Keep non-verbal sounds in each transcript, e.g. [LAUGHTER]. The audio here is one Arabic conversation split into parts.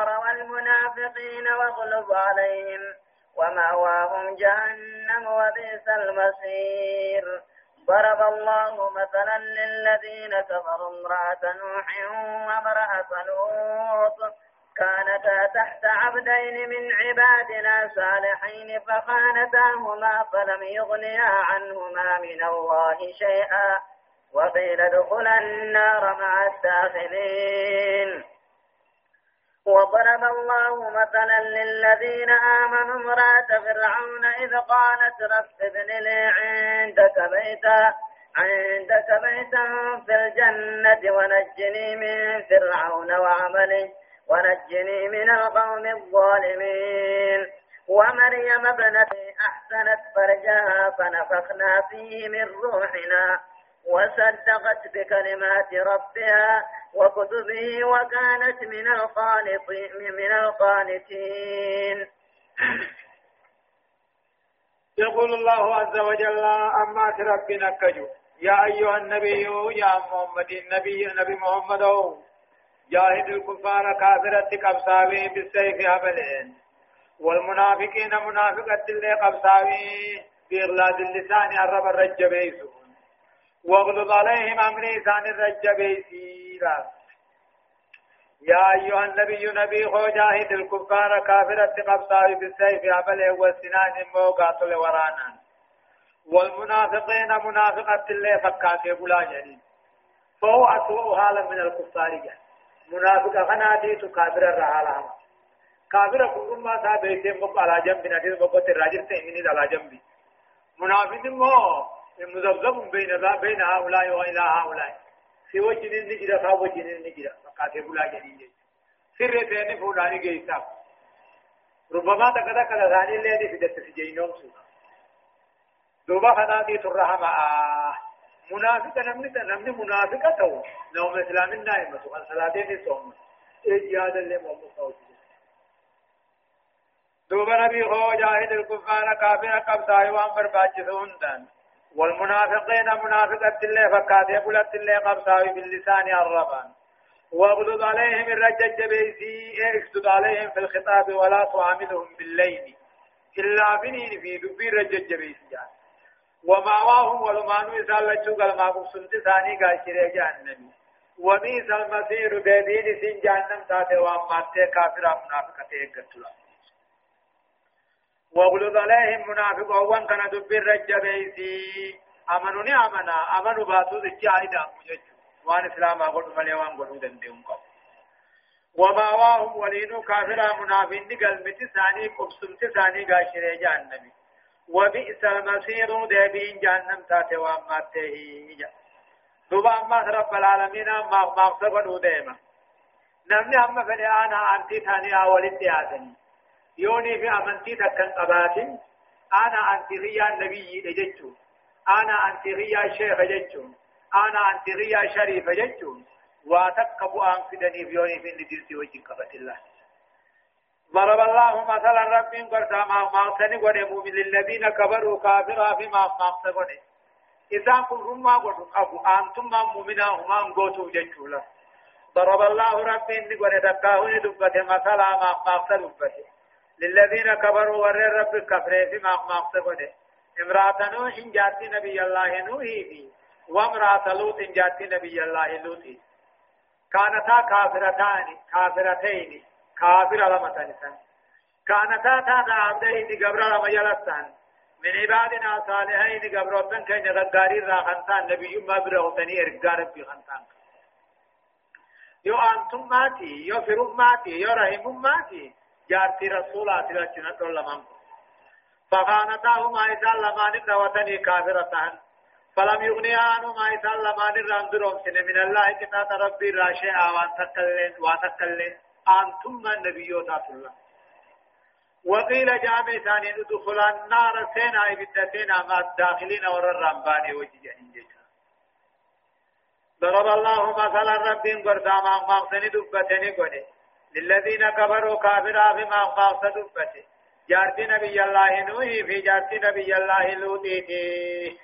الكفار والمنافقين واغلظ عليهم ومأواهم جهنم وبئس المصير. ضرب الله مثلا للذين كفروا امرأة نوح وامرأة لوط كانتا تحت عبدين من عبادنا صالحين فخانتاهما فلم يغنيا عنهما من الله شيئا وقيل ادخلا النار مع الداخلين. وضرب الله مثلا للذين آمنوا امرأة فرعون إذ قالت رب ابن لي عندك بيتا عندك بيتا في الجنة ونجني من فرعون وعمله ونجني من القوم الظالمين. ومريم ابنتي أحسنت فرجها فنفخنا فيه من روحنا. وصدقت بكلمات ربها وكتبه وكانت من القانطين من القانتين. يقول الله عز وجل أما ربنا كجو يا أيها النبي يا محمد النبي نبي محمد. جاهد الكفار كافرة قبصاوي بالسيف هبلين. والمنافقين منافقة اللي قبصاوي بإغلاد اللسان الرب الرجبيسون واغلظ عليهم أمري ثاني الرجبيسيرا يا أيها النبي نبي خو جاهد الكفار كافرة قبصاوي بالسيف هبلين والسنان موقع ورانا. والمنافقين منافقة اللي فكاتي بلا جنين. فهو أسوأ حالا من الكفار جهد منافق خناتي تو كافر الرحالة كافر كل ما بيتين بق على جنب نتيجة بق الراجل تيمين على جنبي. منافق مو. مذبذب بين بين هؤلاء وإلى هؤلاء. في وجه النجرة في وجه النجرة فكاتب لا جديد. سر تاني فلاني جيسا ربما تكذا كذا ثاني اللي في دت في جينوم سونا دوبا خناتي ترحم آه. منافق نمني نمني منافق تو. نوم اسلام النائمة عن صلاتين صوم. اجياد اللي مؤمن صوت دوبا نبي هو جاهد الكفار كافر قبضا وان برباجثون دان. والمنافقين منافقة الله فكاتي قلت الله قبضا باللسان الربان. واغلظ عليهم الرجج بيسي اكسد عليهم في الخطاب ولا تعاملهم بالليل. إلا بنين في دبي رجج بيسي ومأواهم ولمانو لچو قال ما قبسلت ثاني قال شري جهنم. وبئس المصير بيدين سين جهنم تاتي واماتي كافر منافقة اكتلا وغلظ عليهم منافق وان كان دبر رجبيسي امنوني امنا. امنوا باتو ذكي عيدا مجج وان اسلام أقول ملي وان قلو دندهم قو ومأواهم ولينو كافر منافق قلبت ثاني قبسلت ثاني قال شري جهنم. وبئس المصير دابين جهنم تاتي واماته دوبا أما رب العالمين ما مغصب ديما نمني أما فلي أنا أنتي ثاني أولي تياتني يوني في أمنتي تكن قباتي أنا أنتي ريا نبي لجتو أنا أنتي ريا شيخ جتو أنا أنتي ريا شريف جتو واتقب أنفدني في يوني في ندرسي وجه قبت الله ضرب الله مثلا رب قرصا ما ماقتني قد مؤمن للذين كبروا كافرا في ما ماقتني إذا كنتم ما قد أبو أنتم ما مؤمنا هما قوتوا جنشولا ضرب الله رب إني قد دكاه دبته مثلا ما ماقتني للذين كبروا ور رب كفر في ما ماقتني امرأة نوح جاتي نبي الله نوح في وامرأة لوط جاتي نبي الله لوط. كانتا كافرتان كافرتين كافر لما تنسان. كانتا تاتا عبدين قبر لما يلسان. من عبادنا صالحين قبروتن كين غغاري را خنتان نبي ما بره تني ارغار في خنتان يو أنتم ماتي يو فرم ماتي يو رحم ماتي. جارتي رسولات لچنا تول لمن. فخانتاهما إذا لمان دوتني كافرتان فلم يغني عنهما إذا لمان راندروم سن من الله كتاب ربي راشي آوان تكلين واتكلين. أنتم النبيوتات الله وقيل جامع ثاني ادخل النار سينا ابدتنا مع الداخلين ورى الرمبان وجهين جيشا ضرب الله مثلا رب قرداما مغسن دبتني قولي للذين كفروا كافرا بما مغس دبته. جارت نبي الله نوحي في جارت نبي الله لوطي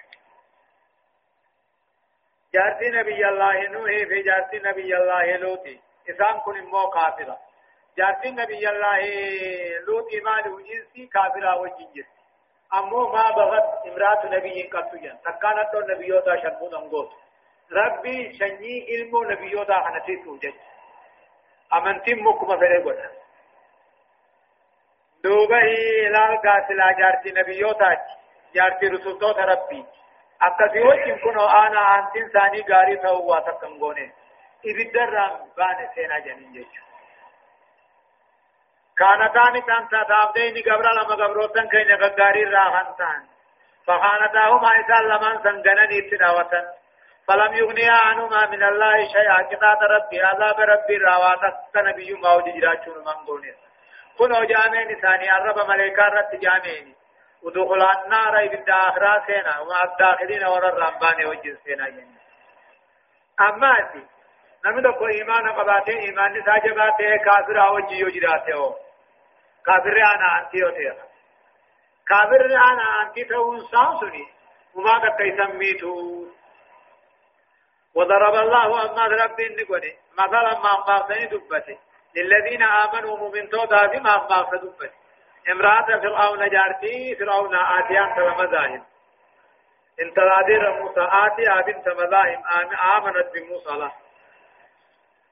جارت نبي الله نوحي في جارت نبي الله لوطي إسان كن مو كافرا. جارتي نبي الله لوط إيمان وجنسي كافرا وجنجس أمو ما بغت امرأة نبي قطيا تكانت نبيوتا شرمون أنغوت ربي شني علمو نبيوتا حنسيتو جج أمنتي مكما فريقوتا دوبه إلال قاسلا جارتي نبيوتا جارتي رسولتوتا ربي wajjin kun ana antin saanii gaarii ta'uu waa takka hin goone ibiddarraan baane seenaa jedhin jechuudha. كانتان كان تابدين قبر لما قبروتن كين غغاري راهن تان فخانتاهما إذا لمن سنغنني تداوة فلم يغنيا عنهما من الله شيئا. كتاب ربي عذاب ربي راواتك نبي موجود جراچون من قونيس كنو جامعين ثاني الرب ملائكة رت جامعين. ودخل النار إبن آخرا سينا ومع الداخلين ورى الرمبان وجن سينا جنة. أما أتي نمي دكو إيمان قباته إيمان نساجباته كافر أو جيو جراته كافر أنا أنتي أتيا كافر أنا أنتي تون سانسوني وما قد يسميته وضرب الله أما رب النقوني مثلا ما أخبار دبته للذين آمنوا مؤمن تودا بما أخبار دبته امرأة فرعون جارتي فرعون آتيان تبا مذاهب انت رادير موسى آتي بنت مذاهب آمنت بموسى له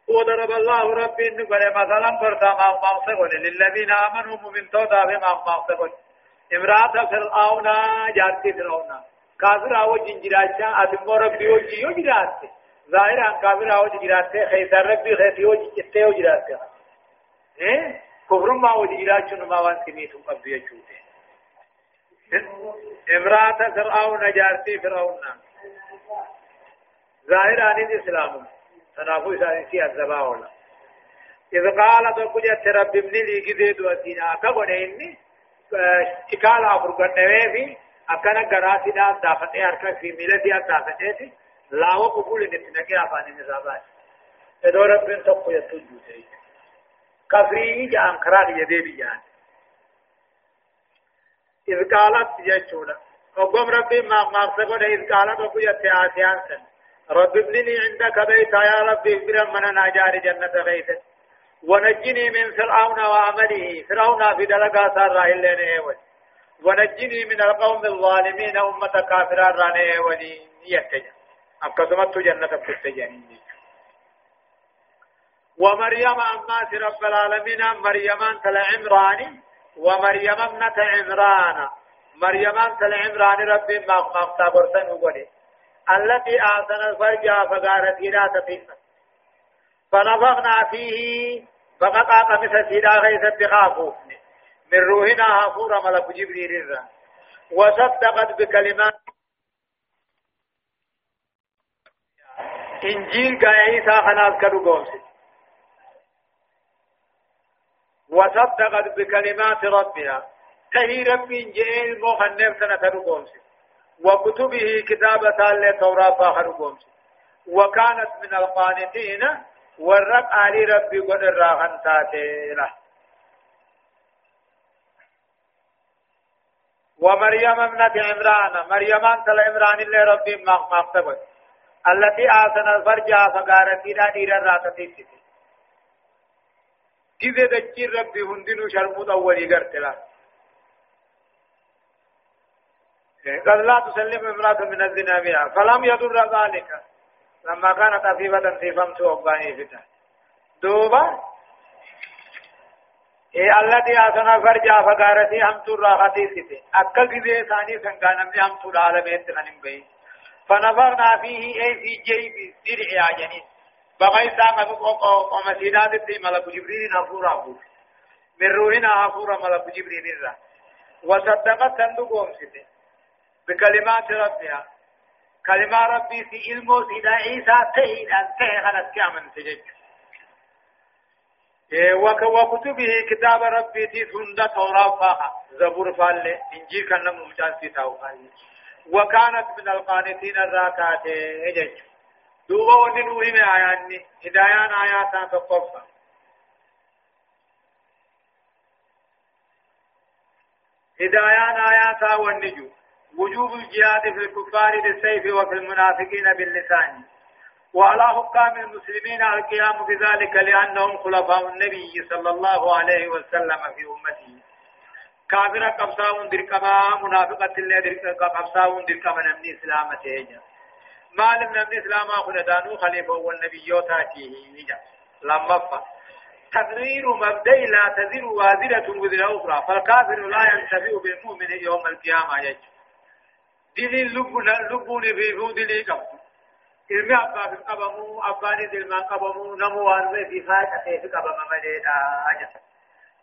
وضرب الله ربي إنه مثلا فرطا ما مغفقون للذين آمنوا مؤمن تودا بما مغفقون امرأة فرعون جارتي فرعون. كافر أو جنجراتشا أتمو ربي وجي يجراتي ظاهرا كافر أو جنجراتي خيسر ربي خيسي وجي يجراتي إيه كفر ما وجيراتشون ما وان سميتم قبل يجوده امرأة فرعون جارتي فرعون ظاهر عن الإسلام تنافو سانسي الزباولا إذ قال تقول رب ابن لي كذيد وسينا كبن إني تكالا فرقن أكنا قراتي دا دافتي أركا في ميلتي أدافتي لا وقبول نتنكي أفاني نزابات إذا رب تقول يتوجو سيد كفري جان كراد يدي بيان إذ قالت يجونا وقم ربي ما ما سكون إذ قالت وقو يتعاسيان سن رب ابن لي عندك بيتا يا ربي اغفر من ناجار جنة بيتا ونجني من فرعون وعمله فرعون في دلقا سار راهلين ايوال ونجني من القوم الظالمين أمة كافران راني ايوالي يتجن أبقى جنة بكتجنين ومريم أمات رب العالمين مريم أنت العمراني ومريم ابنة عمران. مريم أنت العمران رب ما مختبرتن وقولي. التي آتنا الفرج فقالت لا تفينا فنفخنا فيه فقد آقم سيدا غيث بخافوفني. من روحنا هافور ملك جبريل الرا. وصدقت بكلمات. إنجيل قاعي ساخنات كدو وصدقت بكلمات ربها. تهي ربي جئين مخنف سنة رقومس وكتبه كتابة لتوراة رقومس وكانت من القانتين. والرب آلي ربي قد الراغن تاتينا ومريم ابنة عمران. مريم أنت العمران اللي ربي مغتبت التي آسن الفرج فقارت إلى دير الراتة إذا دجي ربي هندنو شرمود أولي قرتلا. قد لا تسلم امرأة من الزنا بها. فلم يضر ذلك. لما كانت أفيفة في فمت أباني فتح دوبا إيه التي أسنا فرجا فقارتي هم ترى خطيسته أكل كذي ثاني سنقانا من هم ترى عالمين تغنم بي. فنظرنا فيه أي في جيب درع جنين. بغي ساقا ومسيدات الدي ملك جبريل نفور أبوه من روحنا أفور ملك جبريل الرا وصدقت صندوق أمسته بكلمات ربها. كلمة ربي في علمه سيدا عيسى تهين أن تهغنت كامن تجج وكتبه كتاب ربي تي توراة فاها زبور فالي إنجيل كان ممجان في تاو وكانت من القانتين الراكات اجج دوبا وني نوحي میں آیاني هدايان آياتا تقفى هدايان آياتا والنجو وجوب الجهاد في الكفار بالسيف وفي المنافقين باللسان وعلى حكام المسلمين القيام بذلك لأنهم خلفاء النبي صلى الله عليه وسلم في أمته. كافر قبصاون دركما منافقة اللي قبصاون دركما نمني إسلامته ما لم نمني إسلاما خلدانو خليفة والنبي يوتاتيه نجا لما فا. تقرير مبدأ لا تزر وازرة وزر أخرى فالكافر لا ينتفع بالمؤمن يوم القيامة يجب. دليل لبون في فود لي قبض ilmi abbaa fi qabamu abbaanis ilmaan qabamu namu waan fi faayatee fi qabama maleedha jedha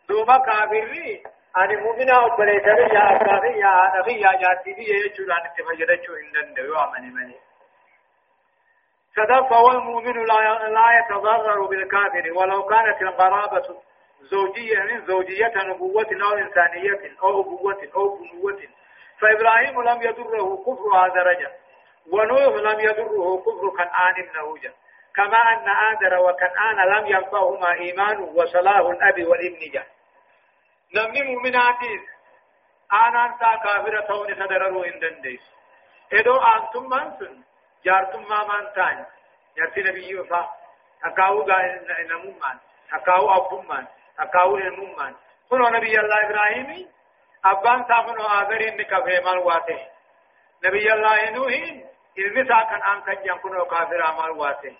duuba kaafirri ani mu'mina obboleessa biyya abbaa biyya haadha biyya jaartii biyya jechuudhaan itti fayyadachuu hin danda'u yoo amane malee صدق والمؤمن لا يتضرر بالكافر ولو كانت القرابة زوجية من زوجية نبوة أو إنسانية أو أبوة أو بنوة فإبراهيم لم يضره كفر هذا رجل ونوح لم يضره كفر جل كما أن آدر لم ينفعهما إيمان الأب والابن آنان تا كافرة تون تدرروا إن دنديس. إدو أنتم من جارتم ما من تاني جارتي نبي تكاو نمومان تكاو أبومان تكاو المومان كنو نبي الله إبراهيم أبان تاخنو واته نبي الله نوح إذا كان أن كان يكون كافر عمل واسه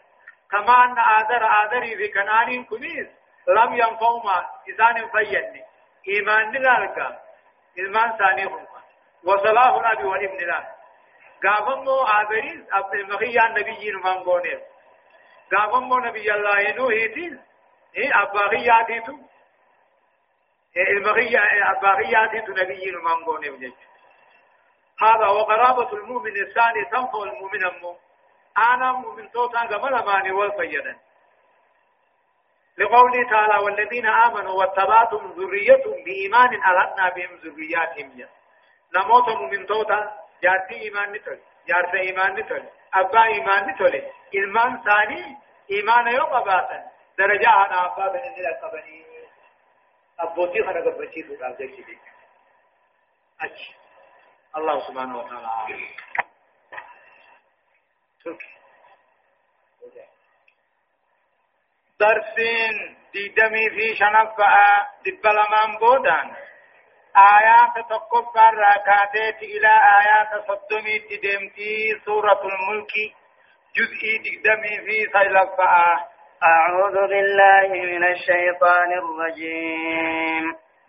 كما أن آذر آذري في كنانين كنيس لم ينفوما إذان فيني إيمان نلالك إيمان ثاني هم وصلاح الأبي والابن لا قاممو آذرين أبن المخيا النبيين من قونيس قاممو نبي الله نوحيتين إيه أباغياتيتو المخيا أباغياتيتو نبيين من قونيس هذا وقرابة المؤمن الثاني تنفع المؤمن أمه. أنا مؤمن توتا قبل ماني والفيدا لقوله تعالى والذين آمنوا واتبعتم ذريتهم بإيمان ألحقنا بهم ذرياتهم. نموت مؤمن توتا جارتي إيمان نتول جارت إيمان نتول أبا إيمان نتول إيمان ثاني إيمان يوم أباتا درجة أنا أبا بن إلى قبني أبوتي خنا قبتي تقال ذلك أجل الله سبحانه وتعالى. درسين ديدمي في شنفة دبلمان بودان آيات تقبر راكاتيت إلى آيات صدمي تدمتي سورة الملك جزئي ديدمي في سيلفة أعوذ بالله من الشيطان الرجيم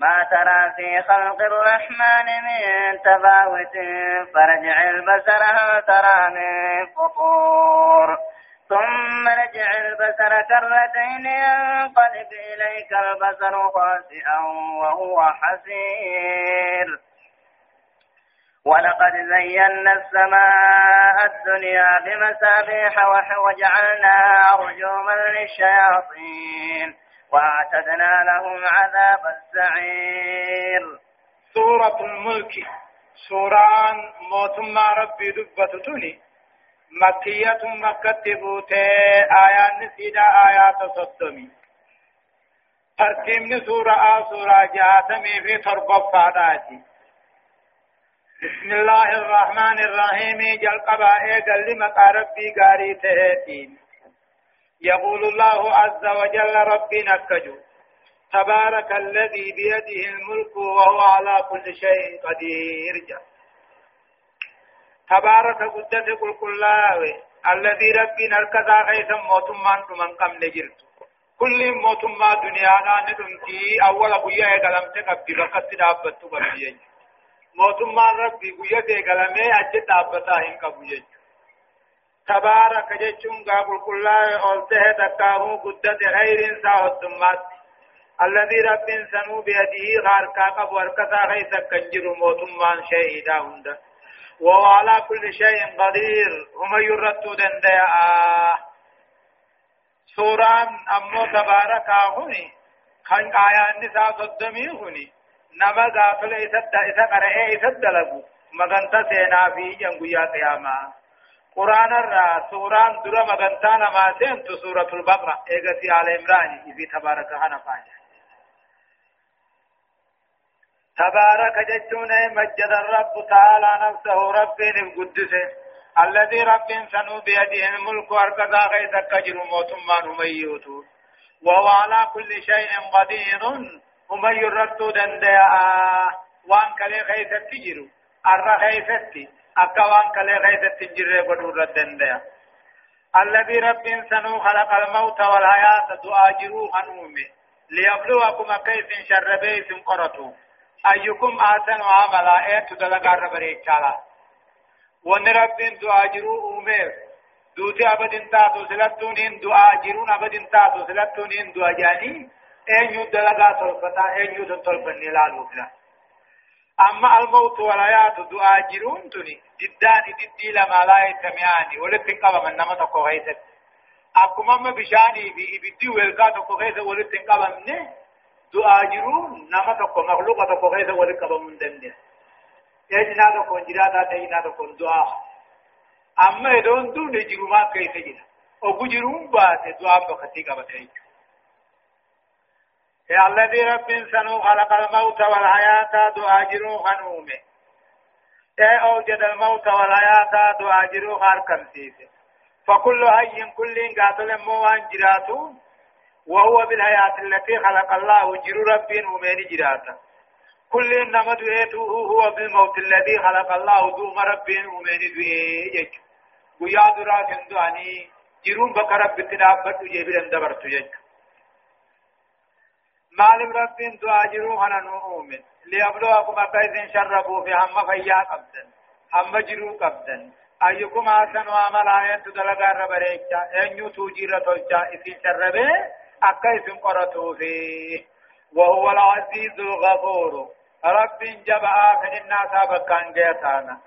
ما ترى في خلق الرحمن من تفاوت فرجع البصر هل ترى من فطور. ثم رجع البصر كرتين ينقلب إليك البصر خاسئا وهو حسير. ولقد زينا السماء الدنيا بمسابيح وجعلناها رجوما للشياطين. وأعتدنا لهم عذاب السعير. سورة الملك. سوران موتما ربي دبتتني مكية مكة بوتي آيات نسيدا آيات صدمي. ترتيب سورة آ سورة جاتمي في تربب فاداتي. بسم الله الرحمن الرحيم. جل قبائي قل لمقى ربي قاري تهتين. يقول الله عز وجل ربنا كجو تبارك الذي بيده الملك وهو على كل شيء قدير. تبارك قدت قل كلاوي الذي ربنا الكذا غيث موتمان من قم نجرت. كل موتما دنيانا ندمتي أول بيا قلم تقبي بقت دابت قبي موتما ربي بيا قلمي أجد دابتا هن قبي تبارك جچون قابل كلا أولته تكاهو قدت غير ساو الدمات الذي رب سنو بيده غاركا قب وركتا غيث كنجر موتمان شهيدا هند. وهو على كل شيء قدير. هم يرتو دندیا سوران أمو تبارك هوني خن آيان نساء صدمي هني نما غافل إسد إسا قرأي إسد لغو مغنطة سينا في جنگويا قياما. قرآن الرا سوران درا مغنطة نما سينتو سورة البقرة. إيغسي آل عمران في تبارك حنفاجة تبارك جتون مجد الرب تعالى نفسه رب القدس الذي رب سنو بيده الملك واركضا غيث كجر موت ما نميوتو وهو على كل شيء قدير هم يردو دنديا وان كلي خيث تجرو الر خيثتي أكا وان كلي خيث تجري بدور دنديا الذي رب سنو خلق الموت والحياة تؤاجروا هنومي. ليبلوكم كيف شر بيت قرتو أيكم آسن عملا إيه تدلقا ربريك وان رب تؤاجروا أمير دوتي أبد تاتو سلطون إن دعا جرون أبد تاتو سلطون إن دعا جاني أين يدلغا تلفتا أين نلالو فلا. أما الموت والحياة دعا جرون تني جدان ددي لما لا يتمياني ولتن قبا من نما تقو غيثت أكما ما بشاني بي إبدي ويلقا تقو غيث ولتن قبا منه دعا جرون نما تقو مخلوقا تقو غيث ولتن قبا من دنده إيجنا تقو جرادا تينا تقو دعا اما ادون دون جروما كيف جرا أو جروم بات دعا بختي قبته يا الذي رب سنو خلق الموت والحياة جرو خنومه. اي أوجد الموت والحياة دعا جرو خار كمسيسه فكل حي كل قاتل موان جراته وهو بالحياة التي خلق الله جرو رب ومين جراته. كل نمد هو بالموت الذي خلق الله دوم رب ومين guyyaa duraa kan du'anii jiruun bakka rabbitti dhaabbadhu jeebidan dabartu jechu kana nu uume liyabluwakum akka isin sharrabuu fi hamma fayyaa qabdan hamma jiruu qabdan ayyukum haasanu amalaa eentu dalagaa irra bareecha eenyutu hojiirra tolcha isin sharrabee akka isin qoratuufi وهو العزيز الغفور رب جبعا فإنا سابقا جيتانا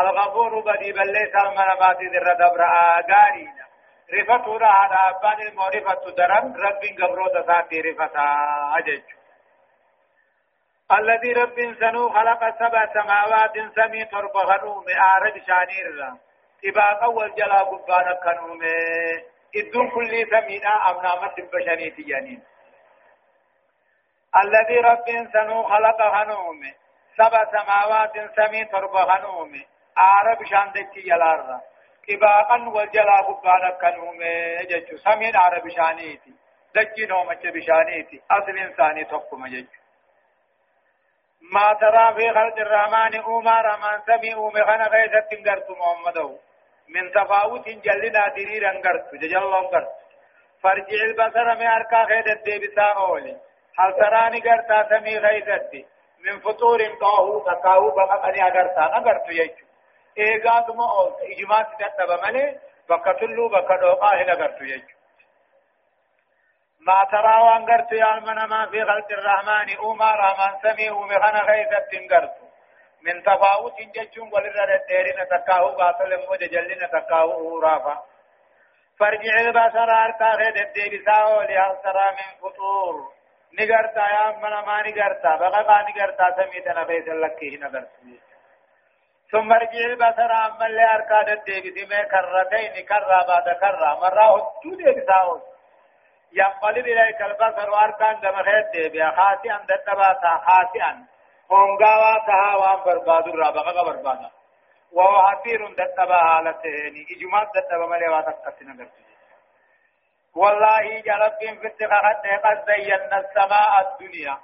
الغفور بدي بل ليس المنامات ذر دبر آغارينا رفتو را هذا أبان المعرفة درم رب قبرو تساتي رفتا أجج. الذي رب سنو خلق سبع سماوات سمي ترب غنوم آرد شانير. إباق أول جلا قبانا كنوم. إدون كل سمينا أمنامة البشرية جانين الذي رب سنو خلق غنوم سبع سماوات سمي ترب غنوم عرب شان دچي كباقا والجلا بقانا كنومي جچو سمين عرب شانيتي نومچ بشانيتي. أصل إنساني تقوم جچو ما ترى في خلق الرحمن أوما رحمن سمي أومي خنا غيثت انقرت محمدو. من تفاوت جلنا ديرير انقرت ججل انقرت فرجع البصر من خيدت دي بسا أولي. هل تراني قرتا سمي غيثت من فطور قاهو تقاهو بقى قني اقرتا نقرت يجو ايغاتما أو اجماع تتبع ملي بكتلو بكدوقا هنا غرتو يجو ما ترى وان غرتو يا من ما في خلق الرحمن اوما رحمن سمي ومغنا غيثت غرتو من تفاوت ججون ولر الديرين تكاو باطل مود جلنا تكاو رافا فرجع البصر ارتا غيد الدير ساو لها ترى من فطور نغرتا يا من ما نغرتا بقى نغرتا سميتنا فيس غرتو ثم ارجع البصر عما اللي أركاد الديبس ما كرتين كرة بعد كرة. مرة هدو ديبساون ينقلب إليك البصر وأركان دم خير ديبيا خاسئا دتباتا خاسئا هونغاوا تها وان برباد الرابقة بربادا. وهو حسير دتبا حالتين. إجمال دتبا ملي واتقتنا قرتي والله جلب في اتخاذ قد زينا السماء الدنيا.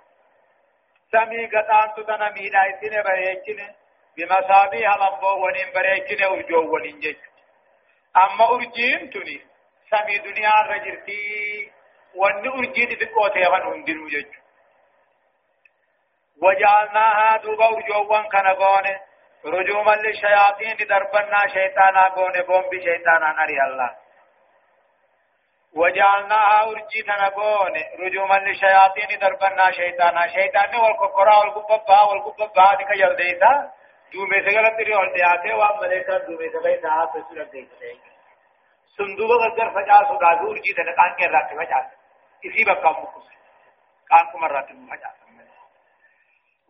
سمي قطعن تتنمي نايسين بريكين بمصابيح لمبو ونين بريكين أرجو ونين جج أما أرجين تني سمي دنيا رجرتي وأن أرجين تقوتي غن هندن جج وجعلناها دوبا ارجو وان كان غونه رجوما للشياطين دربنا شيطانا غونه بوم بشيطانا نري الله. وجعلناها أرجينا نبون رجوما للشياطين دربنا شيطانا. شيطان والكفراء والكببا والكببا هذه كيرديتا دومه سگلت ری اور دیاتے وا ملیکا دومه سگئی تا تسر دیکھتے صندوق اگر فجا سودا دور جی دن کان کے رکھ فجا اسی وقت کام کو قانكم مرات مفجأة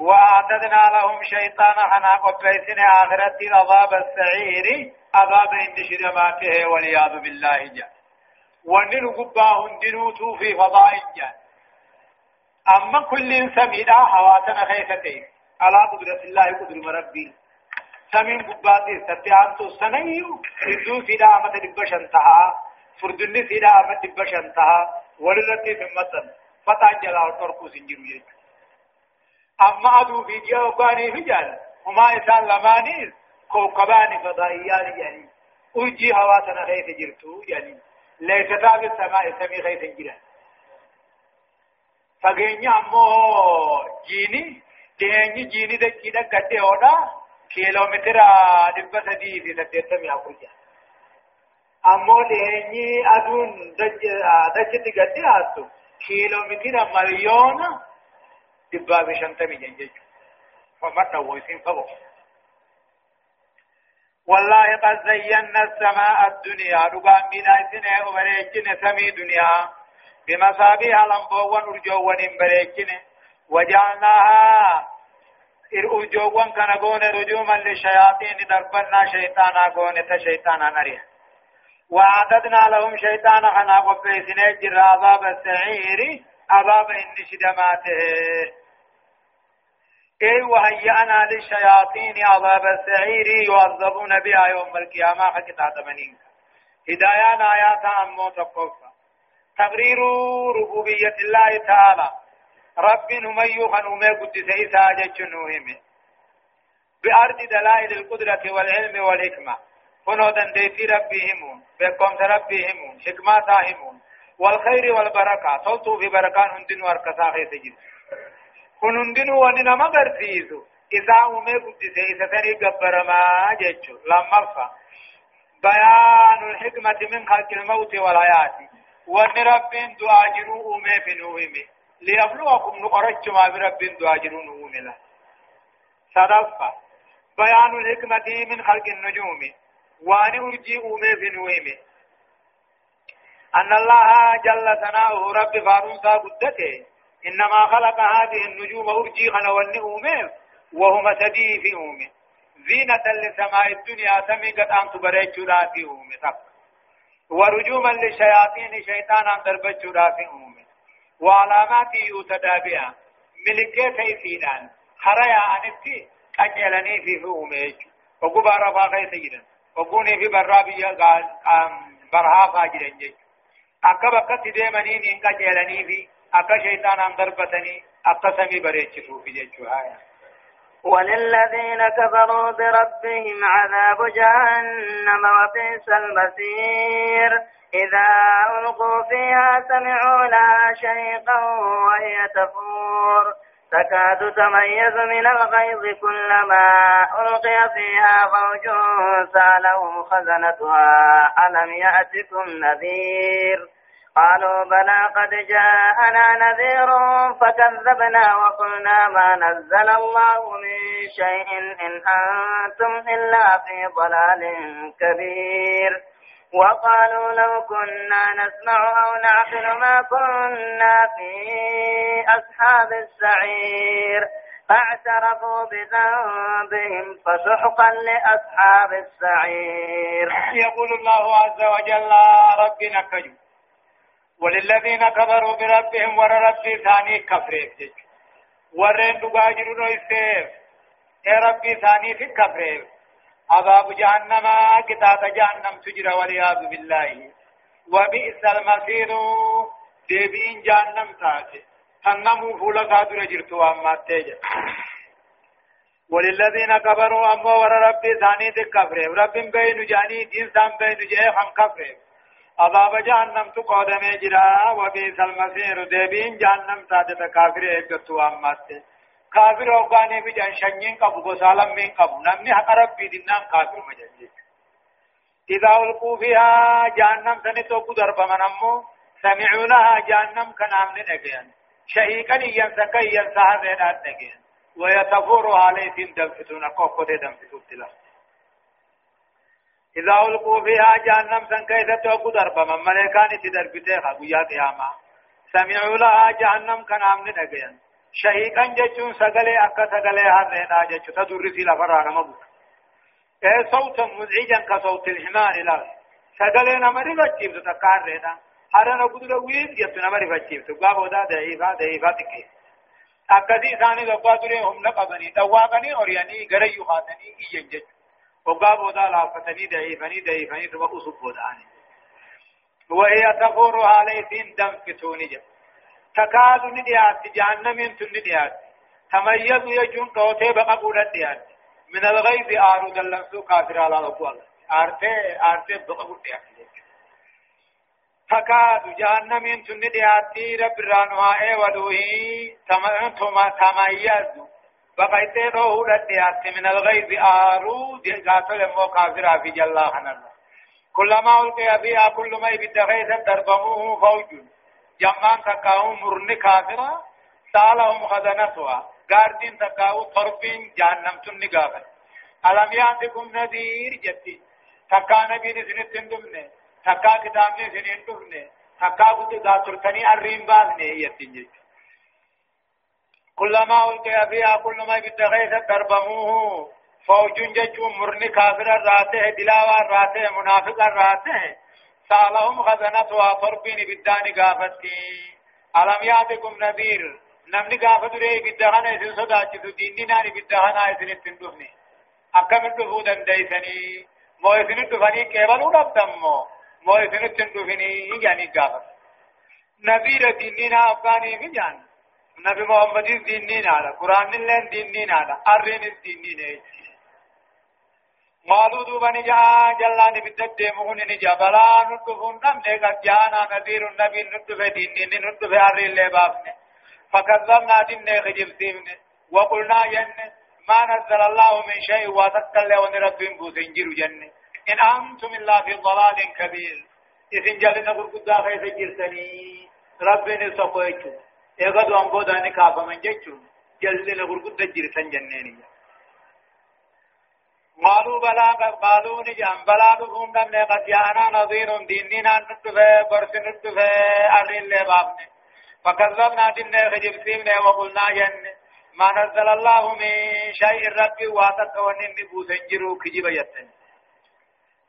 وأعتدنا لهم شيطان خنا قبيسن آخرة عذاب السعير عذاب اندشدماته والعياذ بالله جاء ونن قباه دنوتو في فضاء جاء أما كل سميدا حواتنا خيفتين على قدرة الله قدر ربي سمين قباتي ستيانتو سنيو. ردو سيدا أمت دبشن تها فردن سيدا أمت دبشن تها ولرتي ثمتن فتان جلا وتركو سنجرو يجو أما أدو في جاو باني فجال وما إسان لمانيس كوكبان فضائيان يعني أجي هواتنا غيث جرتو يعني ليس تاب السماء سمي غيث جرا فقيني أمو جيني. ديني جيني دكي دكتي هودا كيلومتر دبا سدي في تتيتم يأخرجا أمو ديني أدون دجتي قد هاتو كيلومتر مليون دبا بشنتمي جنجج فمت ويسين فبو والله قد زينا السماء الدنيا ربان بنا سنة وبريكنا سمي دنيا بمصابيح لنبوان ارجوان بريكنا وجعلناها ارجوان كان قون رجوما للشياطين دربنا شيطانا قون تشيطانا نريا وعددنا لهم شيطانا خنا قبيسنا جر عذاب السعير. عذاب إن شدماته. إي وهيأنا للشياطين عذاب السعير. يعذبون بها يوم القيامة. حق تمنين هدايان آيات أمو تقفى تقرير ربوبية الله تعالى. رب نميو خنومي قدس إيسا جتشنوهم بأرض دلائل القدرة والعلم والحكمة. كنو دنديتي ربهم بكم ربهم حكمة والخير والبركة. صلتوا في بركان هندن واركسا خيس جد كن هندن وننا مغرسيسو إذا أمي قدسي إذا سني قبر ما جيتشو لما بيان الحكمة من خلق الموت والحياة. وان رب أمي في نوهمي. ليبلوكم نقرج ما برب دعاجروا نوهمي له صدفة. بيان الحكمة من خلق النجوم. وأن أرجي أمي في نوهمي أن الله جل ثناؤه رب فارونسا قدته. إنما خلق هذه النجوم أرجي خنوان أومه وهم سدي في أومه زينة لسماء الدنيا سمي قد أنت بريت في أومه ورجوما للشياطين شيطانا دربت في أومه وعلامات يتدى بها ملكي سيسيدان خريا أنتي أجلني في أومه وقبا رفا خيس جدا وقوني في برابية برها فاجرين جيش akka bakkatti deemanii hin qajeelanii fi akka shayxaanaan darbatanii akka samii bareechisuufi jechuu haya وللذين كفروا بربهم عذاب جهنم وبئس المصير إذا ألقوا فيها سمعوا لها شيقا وهي تفور. تكاد تميز من الغيظ كلما ألقي فيها فوج سألهم خزنتها ألم يأتكم نذير؟ قالوا بلى قد جاءنا نذير فكذبنا وقلنا ما نزل الله من شيء إن أنتم إلا في ضلال كبير. وقالوا لو كنا نسمع أو نعقل ما كنا في أصحاب السعير. فاعترفوا بذنبهم فسحقا لأصحاب السعير. يقول الله عز وجل ربنا كجو وللذين كفروا بربهم ور ربي ثاني كفريف ورين دغاجرون يسيف يا ربي ثاني في كفريف عذاب جهنم كتاب جهنم تجرى والعياذ بالله. وبئس المصير. ديبين جهنم تاتي تنمو فولا قادر جرتوا أما تيجا وللذين كفروا أما ور ربي ثاني كفريف رب بين جاني دين سام بين جيه هم كفريف عذاب جهنم تو قدم جرا وبئس المصير. دبين جهنم سادة كافر اگتو امات كافر اوغاني بي جان شنين قبو بسالم من قبو نمني حق ربي دينام كافر مجنجي إذا ألقوا فيها جهنم سنتو قدر بمنمو سمعونها جهنم كنام ننقيان شهيقا ينسكا ينسها ذات نقيان ويتفور عليهم دمفتون قوة دمفتون تلاه إذا ألقوا فيها جهنم سن كيف توقو دربا من ملكان تدربته خبويا قياما سمعوا لها جهنم كان عمن نجيا شهيقا جتون سقلي أكا سقلي هرنا جتو تدرسي لفرانا مبوك إيه صوتا مزعجا كصوت الحمار لا سقلي نمري بجيب تكار رينا هرنا قدر ويد جتو نمري بجيب تقابو دا ضعيفا ضعيفا تكي. أكدي ثاني لقوا دري هم لقبني تواقني أورياني غريو خاتني إيجن جتو وقابو دا لافتني ضعيفني ضعيفني ثم أصب بوداني. وهي تفور عليهم دم فتوني جتو تكاد نديات جهنم تنديات تميز يجون توتي بقى قولت ديات من الغيظ آرو دلنسو كافر على الأقوال آرتي آرتي بقى قولت تكاد جهنم تنديات رب رانوها ودوهي تميز بقيت روح ديات من الغيظ آرو دي قاتل مو كافر في خنال كلما ألقي فيها كل ما يبدأ غيثا دربموه جمان تکاو مرن کافرا سالهم خزنتها گاردین تکاو طرفین جهنم تن نگافن علم یاتکم نذیر جتی تکا نبی نسنت تندمنے تکا کتاب نے سنین دفنے تکا بوت داترتنی الرین بازنے یتین جتی كلما ألقي فيها كل ما يتغيث دربموه فوج ججو مرن كافر الراته دلاوى الراته منافق الراته سألهم خزنتها طربين بالدان قافتي. ألم يأتكم نذير؟ نمني قافت ري بالدهن يسن صداجت ديني ناني بالدهن يسن التندفني أكم الدفو دنديسني؟ مو يسن الدفني كيبلو نبتمو مو يسن التندفني يعني قافت. نذير دينينا أفغاني في نبي محمد دينينا على قرآن اللين دينينا على أرين الدينينا قالوا دوبا نجا جلان بدت ديمون نجا بلا ندفون نم نيقا جانا نذير النبي ندف دين ندف عري اللي بابن فكذبنا دين نيقا جبسيمن وقلنا ين ما نزل الله من شيء وتكل ونرب بوسنجر جنة إن أنتم إلا في ضلال كبير إذن جلنا قرقدا خيس جرسني ربنا سقويتو إيقظ وانبودا نكافا من جيتو جلنا قرقدا جرسن جنة قالوا بلا قالوا نجام بلا دفهم دمنا قد جاءنا نظير ديننا نتفى برس نتفى أرين لبابنا فكذبنا ديننا خجبسيمنا وقلنا ين ما نزل الله من شيء ربي واتت ونن بوسنجروا كجب يتن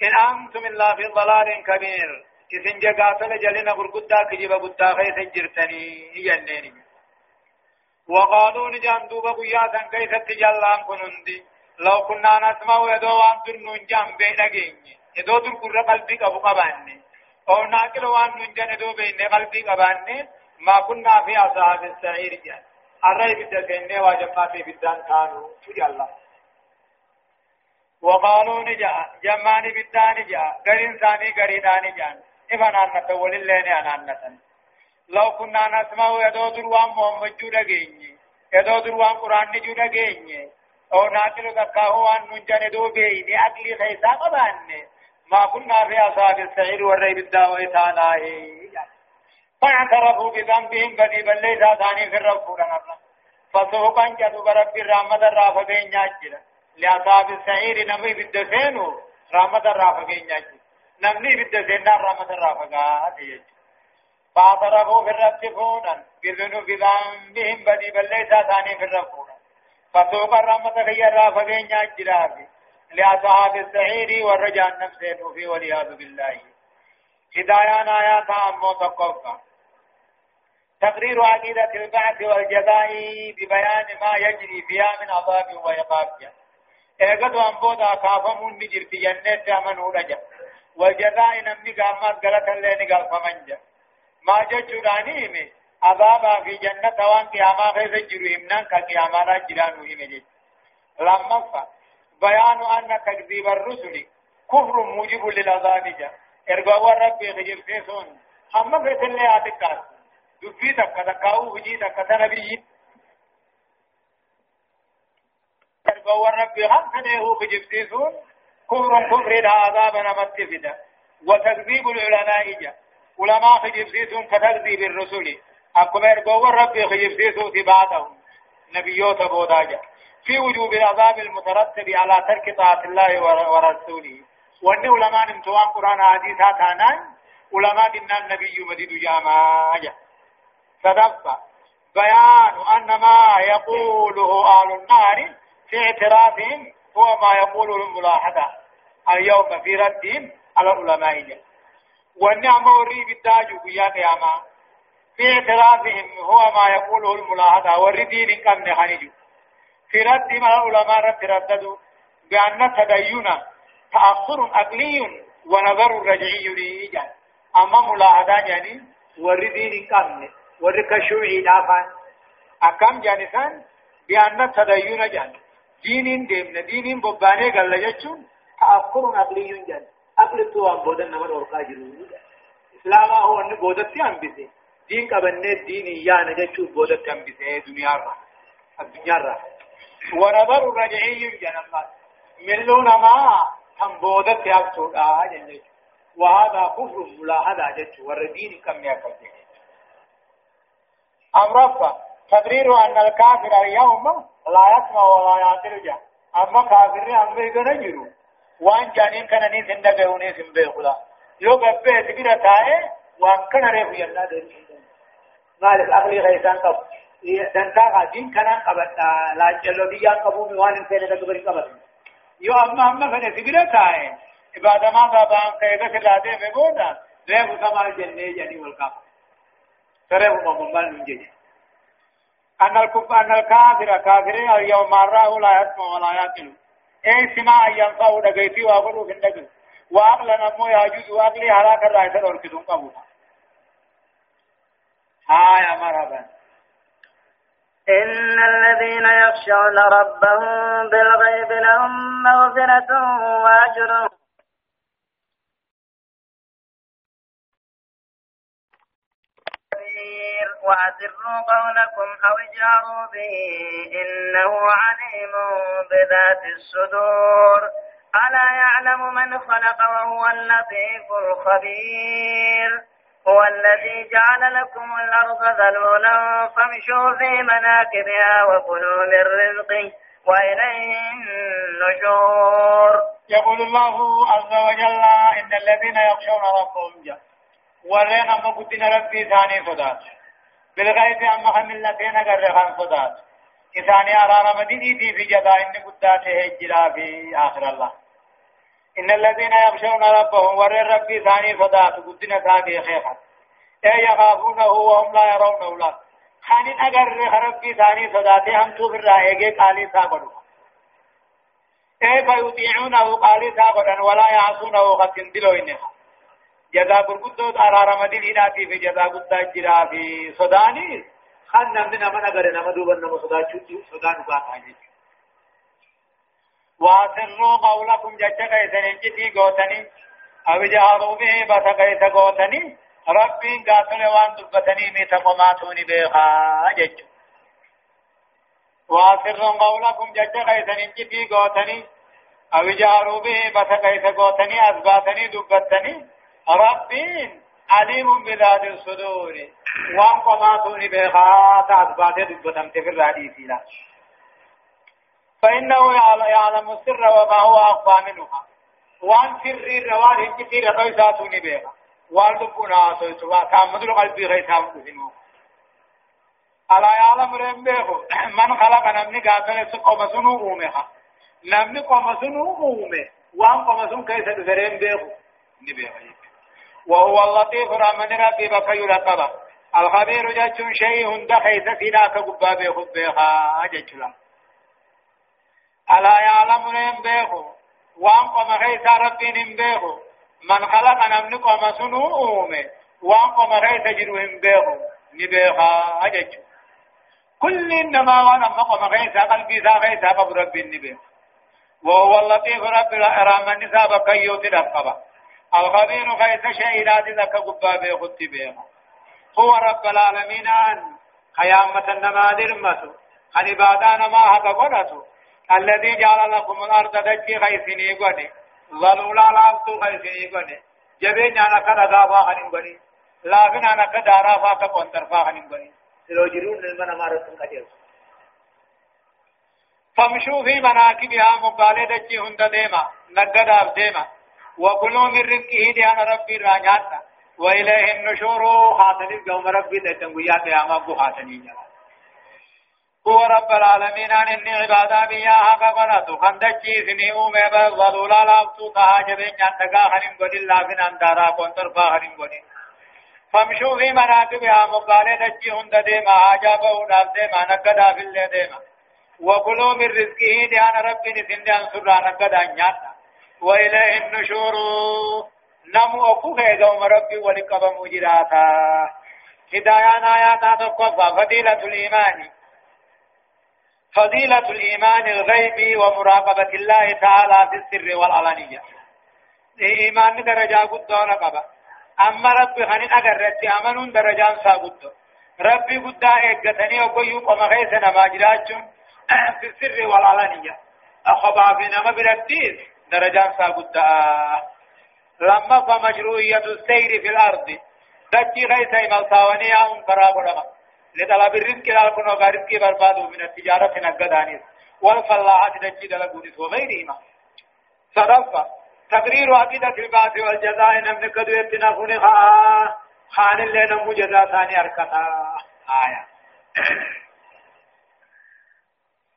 إن أنتم إلا في ضلال كبير إذن جقاتل جلنا برقدا كجب قدا خيس جرتني ينيني وقالوا نجام دوبا قياسا كيف تجلان كنندي لو كنا نسمع يدو وان در نونجان بين أجيني يدو در قرر قلبي كبو قباني. أو ناكل وان نونجان يدو بين قلبي قباني. ما كنا في أصحاب السعير جان. الرأي بدسين واجبنا في بدان كانوا. في الله. وقالوا نجا. جماني بدان جا غرين ثاني غريدان جان. إفن أنت وللين أنانة لو كنا نسمع يدو در وان محمد جو دقيني يدو در وان قرآن جو دقيني أو ناقل تكاهو وان ننجن دوبي لأقل خيسا قبان ما كنا في أصحاب السعير والريب الداوي تاناه فاعترفوا بذنبهم بدي بل ليس ثاني في الرب فسوقا جدوا برب الرحمة الرافقين يجل لأصحاب السعير نمي بالدسينو رحمة الرافقين يجل نمني بالدسين رحمة الرافقات فاعترفوا في الرب فونا بذنوب ذنبهم بدي بل ليس ثاني في الرب فسوق الرحمة خير رافقين جرافي لأصحاب السعير والرجاء نفسه في والعياذ بالله هدايان آيات أمو تقوفا تقرير عقيدة البعث والجزاء ببيان ما يجري فيها من عذاب وعقاب ايقظ أنبودا كافمون نجر في جنة أمنوا رجا والجزاء نمني قامات غلطا لين قال فمنجا ما ججراني عذابا في جنة وان قياما خيس جرو همنا كقياما را جرانو همجي لما بيان أن تكذيب الرسل كفر موجب للعذاب جا ارغوا رب خجر فيسون أما في سنة آتكار دفي تكا تكاو هجي تكا تنبي ارغوا رب هم سنه خجر فيسون كفر كفر عذاب نمت فدا وتكذيب العلماء جا علماء خجر فيسون كتكذيب الرسل أكم إرقوا ربي خيفتيسو في بعدهم نبيوت بوداجا في وجوب العذاب المترتب على ترك طاعة الله ورسوله وأن علماء امتوان قرآن حديثات عنان علماء دينا النبي مدد جامعا صدق بيان أن ما يقوله أهل النار في اعترافهم هو ما يقوله الملاحظة اليوم في ردهم على العلماء والنعمة والريب التاج يا قيامة في اعترافهم هو ما يقوله الملاحظة والردين كم نخنجوا في ردهم على العلماء رد رددوا بأن التدين تأخر عقلي ونظر رجعي لإيجاد أما ملاحظة يعني والردين كم وركشوعي دافان أكم جانسان؟ بأن التدين جانب دين ديمنا دين بباني قال لجتشون تأخر عقلي جان. عقل تو أن بودن نمر ورقا جرو إسلام هو أن بودت أنبسي دين قبنة دين يانا جتشو بودت أنبسي دنيا را الدنيا را ونظر رجعي الله من لون ما هم بودت يبتو آه وهذا كفر ملاحظة جتشو والدين كم يكفر أمرفا تبرير أن الكافر اليوم لا يسمع ولا يعقل جا أما كافر أما يقول جرو وان جانين كان نيس اندقى ونيس بيخلا يو قبه تبير تاي وان كان ريف يلا دين مالك أغلي غيثان قب دنتا غادين كان قبت لا جلو ديان قبو موان سينة قبري قبت يو أما أما فنه تبير تاي. إبادة ما دابان قيدة كلاده مبودا ريف سمال جنة جاني والقاب سريف مممان من جنة. أن الكفار أن الكافر كافر اليوم مراه لا يسمع ولا يعقل أي سماع ينفع دقيتي وأقول في النقل وأقل نمو يجوز وأقلي هلاك الرئيس الأركضون قبولا يا مرحبا إن الذين يخشون ربهم بالغيب لهم مغفرة وأجر. وأسروا قولكم أو اجهروا به إنه عليم بذات الصدور. ألا يعلم من خلق وهو اللطيف الخبير. هو الذي جعل لكم الأرض ذلولا فامشوا في مناكبها وكلوا من رزقه وإليه النشور. يقول الله عز وجل إن الذين يخشون ربهم جل ورين أما قدنا ربي ثاني صدات. بالغيب أما خملتين قر خان صدات. إثاني أرار مديني في جدا إن قدات هجرا في آخر الله. إن الذين يخشون ربهم ورين ربي ثاني صدات قدنا ثاني خيخا أي يخافونه وهم لا يرونه لا خانين أقر ربي ثاني صدات هم توفر رأيك قالي سابروا أي فيطيعونه قالي سابرا ولا يعصونه قد تندلوا إنها. جزا برغدو ارارا مديناتي في جزا غدا جرا في سوداني خان نمن نمن اگر نم دوبن نم سودا چوتي سودان با کاجي واسروا قولكم جچ كيسن جتي غوتني أو جارو به بس كيس غوتني ربي غاتل وان دبتني مي تقماتوني بها جچ. واسروا قولكم جچ كيسن جتي غوتني أو جارو به بس كيس غوتني اثباتني دبتني ربين عليم بذات الصدور وان قماتون بغات أثبات دبتم تفر حديثنا فإنه يعلم السر وما هو أخفى منها. وأن سر الرواه كثير قيساتون بها وأن لبنا سويتوا تعمد القلب غيثام كثيرا ألا يعلم رمبه [CLEARS THROAT] من خلق نمني قاتل سقوم سنو أومها. نمني قوم سنو أومه. وأن قوم سنو كيسة رمبه نبيه وهو اللطيف رحمن ربي بكي لقبه الخبير جاتون شيء هند خيث فينا كقبابي خبيخا جاتلا ألا يعلم نم بيخو وان قم خيث ربي نم بيخو من خلق نمن قم سنو أومي وان قم خيث جروهم بيخو نبيخا جاتلا كل إنما وأنا مقم خيث قلبي ذا خيث قبر ربي نبيخ. وهو اللطيف رب الرحمن نسابة كيوتي لقبه الخبير غيث شهيدات ذاك قبابي خطبه هو رب العالمين أن. قيامة النما درمته أن عبادان ما هذا قدته الذي جعل لكم الأرض دجي غيثني قني ظلولا لابتو غيثني قني جبين أنا كذا دابا خنين قني لكن أنا كذا رافا كبون ترفا خنين قني لو جرون لمن أمارة كجل فامشوا في مناكبها مقالة دجي هند ديما نقد ديما. وكلوا من رزقه ديان ربي رانياتا وإليه النشور خاتني قوم ربي تتنقيا قياما بخاتني جلا هو رب العالمين أن إني عبادا بياها قبلت خندجي سني أومي بغضولا لابتو تهاجبين جندقا خنم قدل لافن أندارا كنتر فاهرم قدل فامشوا في مناكبها مقالة دجي هند ديما. عجابه ناف ديما. نقدا في اللي ديما. وكلوا من رزقه ديان ربي نسند أنصر نقدا نياتا. وإليه النشور. نمو أكوه دوم ربي ولقب مجراتا هدايان آياتا تقفى فضيلة الإيمان. فضيلة الإيمان الغيبي ومراقبة الله تعالى في السر والعلانية. إيمان درجة قدونا قبا أما ربي خنين أغررت أمنون درجان سابدو ربي قدا إيقتني وقيوب ومغيثنا ما جراجون [CLEARS THROAT] في السر والعلانية. أخبا في نما برتيس درجان سابدو لما فمشروعية السير في الأرض دجي غيث إمالتاونيا أنقراب لما لطلب الرزق لا كنوا رزق برباد من التجارة نقدانيس والفلاحات دجي دلقونيس وغيرهما. صدفة تقرير عقيدة البعث والجزاء نمن قدو يتنافون خان اللي نمو جزاء ثاني أركتا. آية.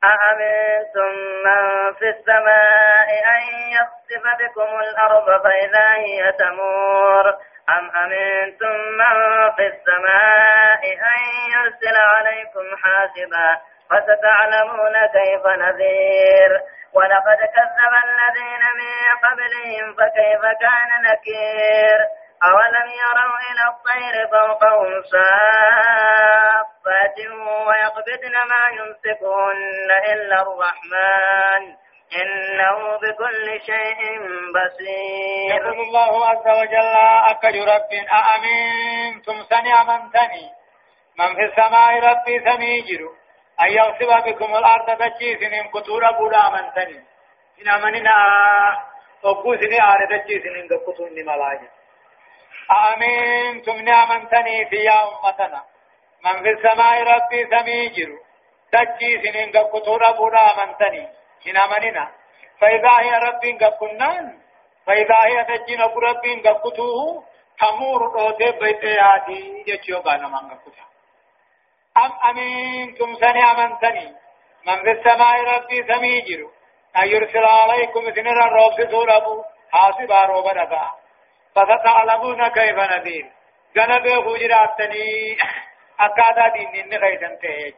أأمنتم من في السماء أن يخسف بكم الأرض فإذا هي تمور؟ أم أمنتم من في السماء أن يرسل عليكم حاسبا فستعلمون كيف نذير؟ ولقد كذب الذين من قبلهم فكيف كان نكير؟ أولم يروا إلى الطير فوقهم صافات ويقبضن ما يمسكهن إلا الرحمن إنه بكل شيء بصير. يقول الله عز وجل أكج رب أأمنتم سني أمنتني من في السماء ربي سميجر أن يغصب بكم الأرض تجيس إن كتور بولا أمنتني إن أمننا أقوسني آل تجيس إن كتور ملاجر أأمنتم نعمتني في أمتنا من في السماء ربي سميجر تجيس إن كتور بولا أمنتني إن أمننا فإذا هي رب قبنان فإذا هي تجين أبو قبتوه تمور روتي بيتياتي جيشيو قانا من قبتا أم أمينتم سني أمنتني من في السماء ربي سميجر أن يرسل عليكم سنر الروب سوربو حاسبا روبا نفا فستعلمون كيف نذير جنبه خجراتني أكادا دين نغيثن تهيج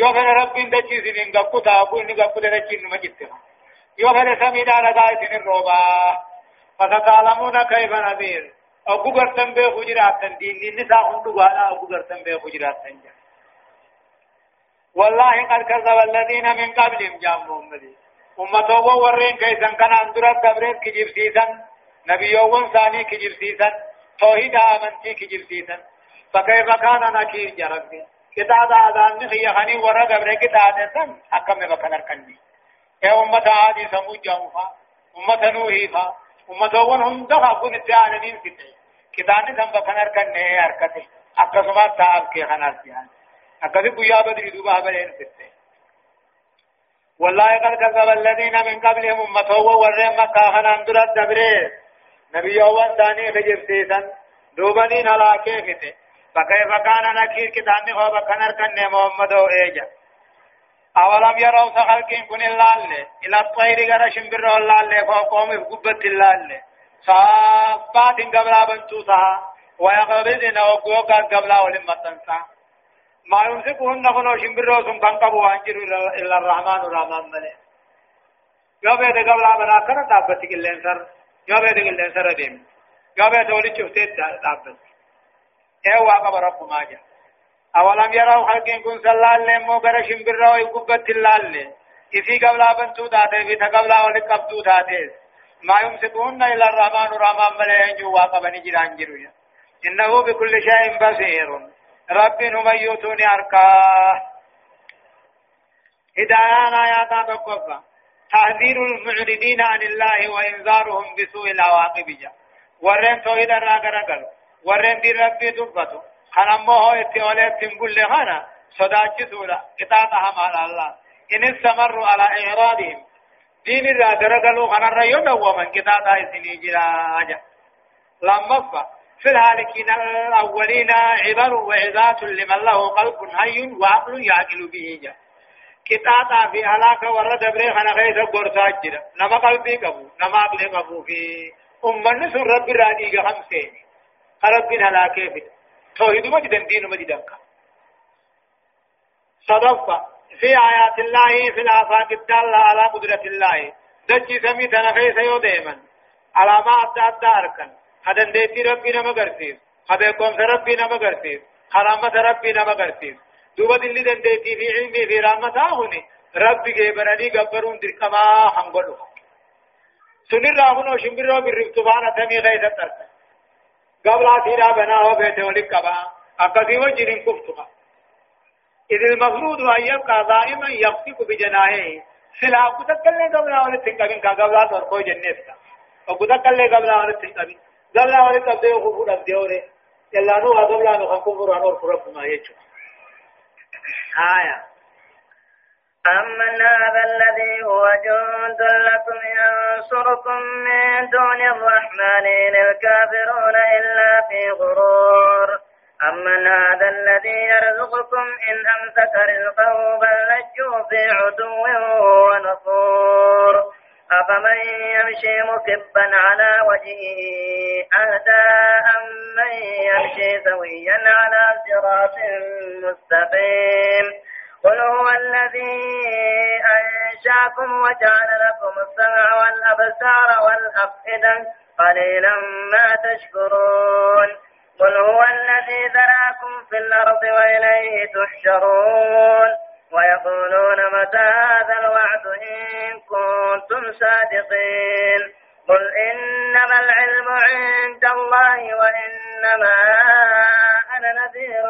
yoo fedhe rabbiin dachii isiniin gakkuta abbuu inni gakkute dachiin numa jittira yoo fedhe samiidhaa dhagaa isinin roobaa fasataalamuuna kayfa nadiir oggu gartan beeku jiraattan diinni isaa hun dhugaadha oggu gartan beeku jiraattan jira والله قد كذب الذين من قبلهم جامعوا مدي أمتوا ورين كيسا كان أندرا تبريد كجيب سيسا نبيوون ثاني كجيب سيسا توحيد آمنتي كجيب سيسا فكيف كان نكير جربي كتاب آدم خي خني ورا قبر كتاب سن حكم بكنر كني يا أمة عادي سمو جامفا أمة نوحي فا أمة ون هم دخا كن العالمين كتاب كتاب سن بكنر كني أركته أكسما تاب كي خناس جان أكسي بيا بدري دوبا بلين كتاب والله قد كذب الذين من قبلهم أمة ورين مكة خنان درت دبره نبي أول ثاني خجر سيسن. دوبنين على كيفته فكيف كان نكير كتاني هو بكنر كن محمد إيجا؟ أولم يروا سخلقين كن اللال إلى الطير غير شمبر اللال فوقهم قبة اللال صافات قبلا بنتوسا ويقبضن وقوقا قبلا ولما تنسى ما يمسكهن فنو شمبر سن كان قبوا انجر إلا الرحمن الرحمن ملي. يو بيد قبلا بنا كنا تابتك اللينسر يو بيد اللينسر ديم. يو بيد ولي شفتيت تابت ايوا قبر رب ماجا اولم يروا خلقين كن سلال لهم مغر شمبر رو يقبت اللال اسی قبلا بنتو داتے بھی تھا قبلا ولی قبتو داتے ما يمسكون إلا الرحمن الرحمن ملئين جو واقبني جران جرويا إنه بكل شيء بصير رب من يوتوني أركاه هدايان آيات تقفى تحذير المعرضين عن الله وإنذارهم بسوء العواقب جا ورين توحيد الراغرقل ورين دي ربي دبتو خنمو هو اتولي تنقل خانا صداچ سورة قطاطها مال الله إن استمروا على إعراضهم دين الرا درقلوا خنا الريون ومن قطاطها سني جراجا لما فا في الهالكين الأولين عبر وعظات لمن له قلب حي وعقل يعقل به جا كتاتا في هلاك ورد بري خنا غيث قرصا جرا نما قلبي قبو نما رب رب هلاك في توحيد مجد دين مجد دنكا صدفة. في آيات الله في الآفاق الدالة على قدرة الله. دجي سمي تنخيس يوديما على ما أدى أركن. هذا ديتي ربي نما قرسيس. هذا قوم ربي نما قرسيس. حرامة ربي نما قرسيس. دوبا دلي دنديتي في علمي في رحمة هوني ربي جيبرني قبرون دركما حنقلو سنر راهنو شمبرو بالرفتبانة تمي غيث التركن قبل أتيرا بناه بيته ولكبا أقضي وجرين كفتها إذ المفروض أن يبقى دائما يمسك بجناحه سلا كتكلم قبل أن تنكبين قبل أن تركوا جنة وكتكلم قبل أن تنكبين قبل أن تبدأ خبور الديورة إلا نو قبل أن خبور أن أرفرق ما يجوا آية أمن هذا الذي هو جند لكم ينصركم من دون الرحمن إن الكافرون إلا في غرور. أمن هذا الذي يرزقكم إن أمسك رزقه بل لجوا في عدو ونفور. أفمن يمشي مكبا على وجهه أهدى أم من يمشي سويا على صراط مستقيم. قل هو الذي أنشاكم وجعل لكم السمع والأبصار والأفئدة قليلا ما تشكرون. قل هو الذي ذراكم في الأرض وإليه تحشرون. ويقولون متى هذا الوعد إن كنتم صادقين. قل إنما العلم عند الله وإنما أنا نذير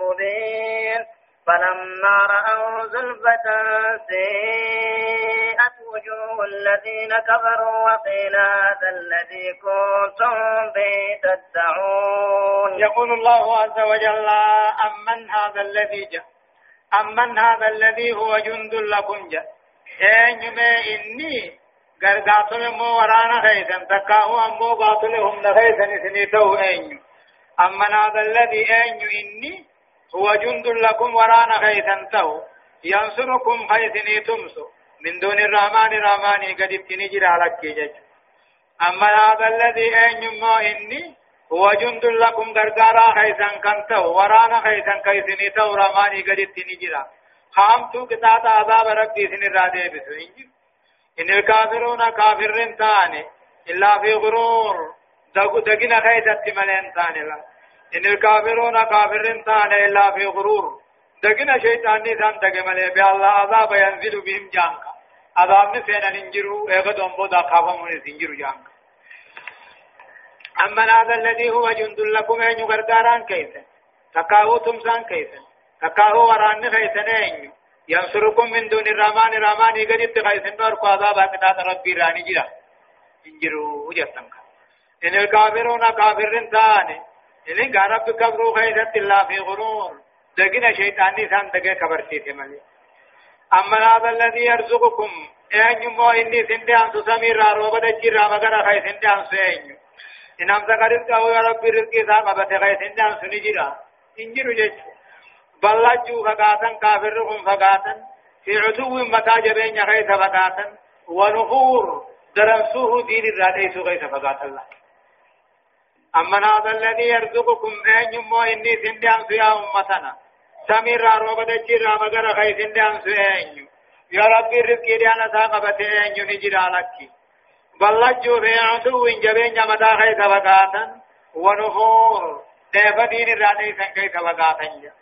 مبين. فلما رأوا زلفة سيئت وجوه الذين كفروا وقيل هذا الذي كنتم به تدعون. يقول الله عز وجل أمن هذا الذي جاء. أمن هذا الذي هو جند لكم جاء. إني قرقاتل مو ورانا خيثا تكاهو أمو قاتلهم لخيثا سنيتو أين أمن هذا الذي أين إني هو جند لكم ورانا خيثا تو ينصركم خيثني تمسو. من دون الرحمن الرحمن قد ابتنجر على كيجج أما هذا الذي أين ما إني؟ هو جند لكم غرغارا خيثا كنتو ورانا خيثا كيثني تو رحمن قد ابتنجر خامتو كتاب عذاب ربي سن الرادي بسو. إن الكافرون كافرين تاني إلا في غرور. دقنا خيثا تملين تاني لا. إن الكافرون كافرين تان إلا في غرور. دقنا شيطان نيسان دقمالي بي الله عذاب ينزل بهم جانك. عذاب نسينا ننجروا اغدهم بودا خافهم نسنجروا جانك. أما هذا الذي هو جند لكم أن يغرداران كيسا تكاهو تمسان كيسا تكاهو وران كيسا أن ينصركم من دون الرحمن الرحمن يقدر تغيسن نوركو عذاب أكتات ربي راني جرا انجروا جسنك إن الكافرون كافرين تاني إذن كان رب كبرو خيثت الله في غرور. دقنا شيطاني سان دقى كبرتي ملي. أما هذا الذي يرزقكم أن يمو إني سندي أنسو سمير روبة جيرا مغانا خي سندي أنسو أن إن أمسا قرد قهو يا رب رزقي ساقا بطي خي سندي أنسو نجيرا. إنجيرو جيش. بلجو فقاتا كافرهم فقاتا في عدو متى جبين خيث فقاتا ونفور درمسوه دين الراديس خيث فقاتا الله. أما هذا الذي يرزقكم أن يمو إني سندان سيا أمتنا؟ سمير روبة جيرا مغر خي سندان سيا يا ربي رزقي دي أنا ساقبت أن ينجر لك بلجو في عدو جبين مدى خي سبقاتا ونفور. ديفا دين الراني سنكي سبقاتا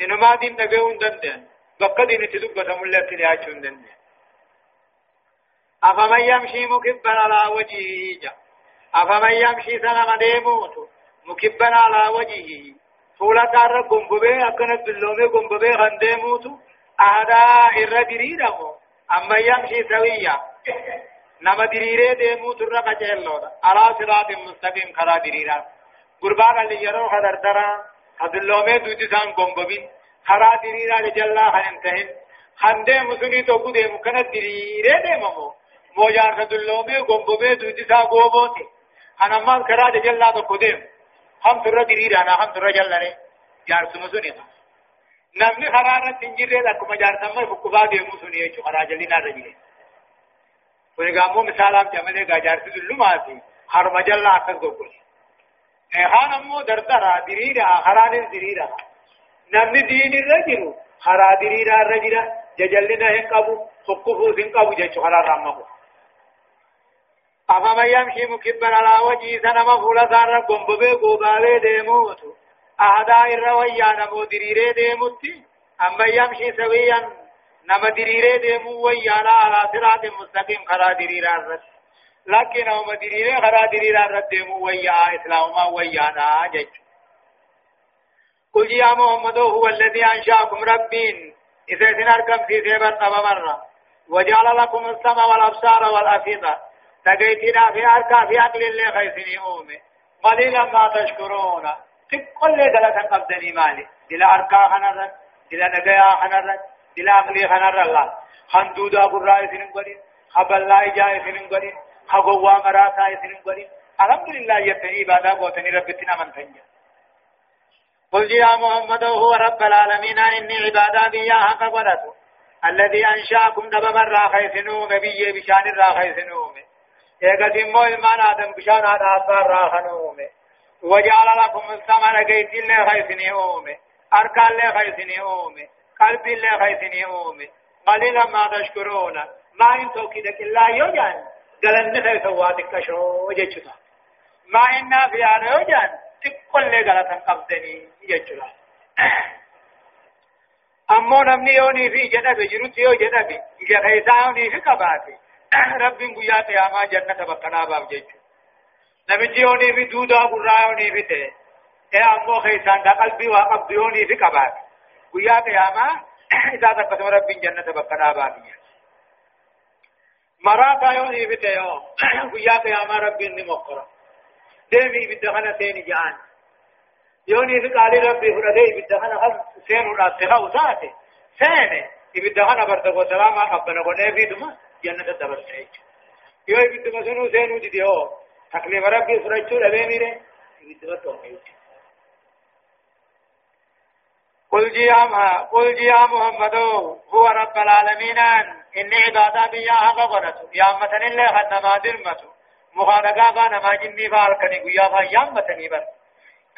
إنما دين نبيون دندن بقى دين تدقى تمولك لأجون دندن أفمن يمشي مكبا على وجهه أفمن يمشي سنما ديموت مكبا على وجهه. فولا تارا قنببه أكنت باللومي قنببه غنديموت أهدا إر دريرمو أما يمشي سويا نما دريره ديموت الرقا جهلودا على صراط مستقيم خلا دريرا قربان اللي يرو خدر درا. خدلومي دوتي سان قنببين. خرا دريرا لجلا خننتهن خندے مسنی تو کو دے مکنت دریرے دے ممو موجار خدلومي قنببه دوتي سان قوبوتي. أنا ما كرا دي جلا تو قديم. هم ترى دريرانا هم ترى جلني جار سمسوني نمني خرارة تنجري لكم جار سمي فكبا دي مسوني يجو. خراجلنا رجلين ونقامو مثالام جمالي جار سلوماتي حرم جل أكس قبول هان أمو دردرا دريرا خران دريرا نمني دين الرجل خرا دريرا الرجل ججلنا هنقبو خقفو هنقبو جيشو خرا رامكو أفمن يمشي مكبا على وجهه سنما فولا سارا قنببه قوباله ديموتو أهدا الرويا نمو دريره ديموتي أما يمشي سويا نما دريره ديمو ويانا على صراط مستقيم خرا دريره الرد. لكن هم دريره خرا دريره الرد ديمو ويا إسلام ما ويانا جج. قل يا محمد هو الذي أنشأكم ربين. إذا سنركم في سيبر مرة. وجعل لكم السماء والأبصار والأفئدة. تقيتنا في أركا في أقل اللي خيسني أومي قليلا ما تشكرون تقل لي دلتا قبضني مالي دل أركا خنرت دل نقيا خنرت دل أقلي خنر الله خندودا قرائي سنن قلين خبالله جاي سنن قلين خقوا مراتا سنن قلين الحمد لله يتني بادا قوتني ربتنا من تنجا قل يا محمد هو رب العالمين إني عبادا بيا حق قدته الذي أنشأكم دبما الراخيسنوم بيه بشان الراخيسنوم ايغا ديمو المان آدم بشان آدم راخنومه وجعل لكم السمع لقيت اللي خيسني اومه أركان اللي خيسني اومه قلب اللي خيسني اومه قليلا ما تشكرون ما انتو كدك الله يوجان قلن خيس واتك شو جيشتا ما إنا في آن يوجان تقل لي قلتا قبضني جيشتا أمو نمني يوني في جنبه جنوت يو جنبه جخيساني في قباتي ربين قيا قياما جنة بقنا باب جيجو نمجي هوني في دودا قرآن هوني في تي اے امو خيسان دا قلبي وقبضي هوني في قبات قيا قياما إذا تقسم ربين جنة بقنا باب جيجو مراتا يوني في تي قيا قياما ربين نمقرا ديمي بدخنا سيني جان يوني في قالي ربي فردي بدخنا سينو ناسخة وساتي سيني بدخنا برتقو سلاما قبنا قنه في دمه جنة دبرته يو يبت مسنو سينو دي ديو تكليف ربي فرجو لبي ميره يبت بتوم قل جي قل جي يا محمد هو رب العالمين إن عبادة بيا غبرت يا متن الله خدما درمت مخالقا بانا ما جنبي فاركني قيا فايام متني بر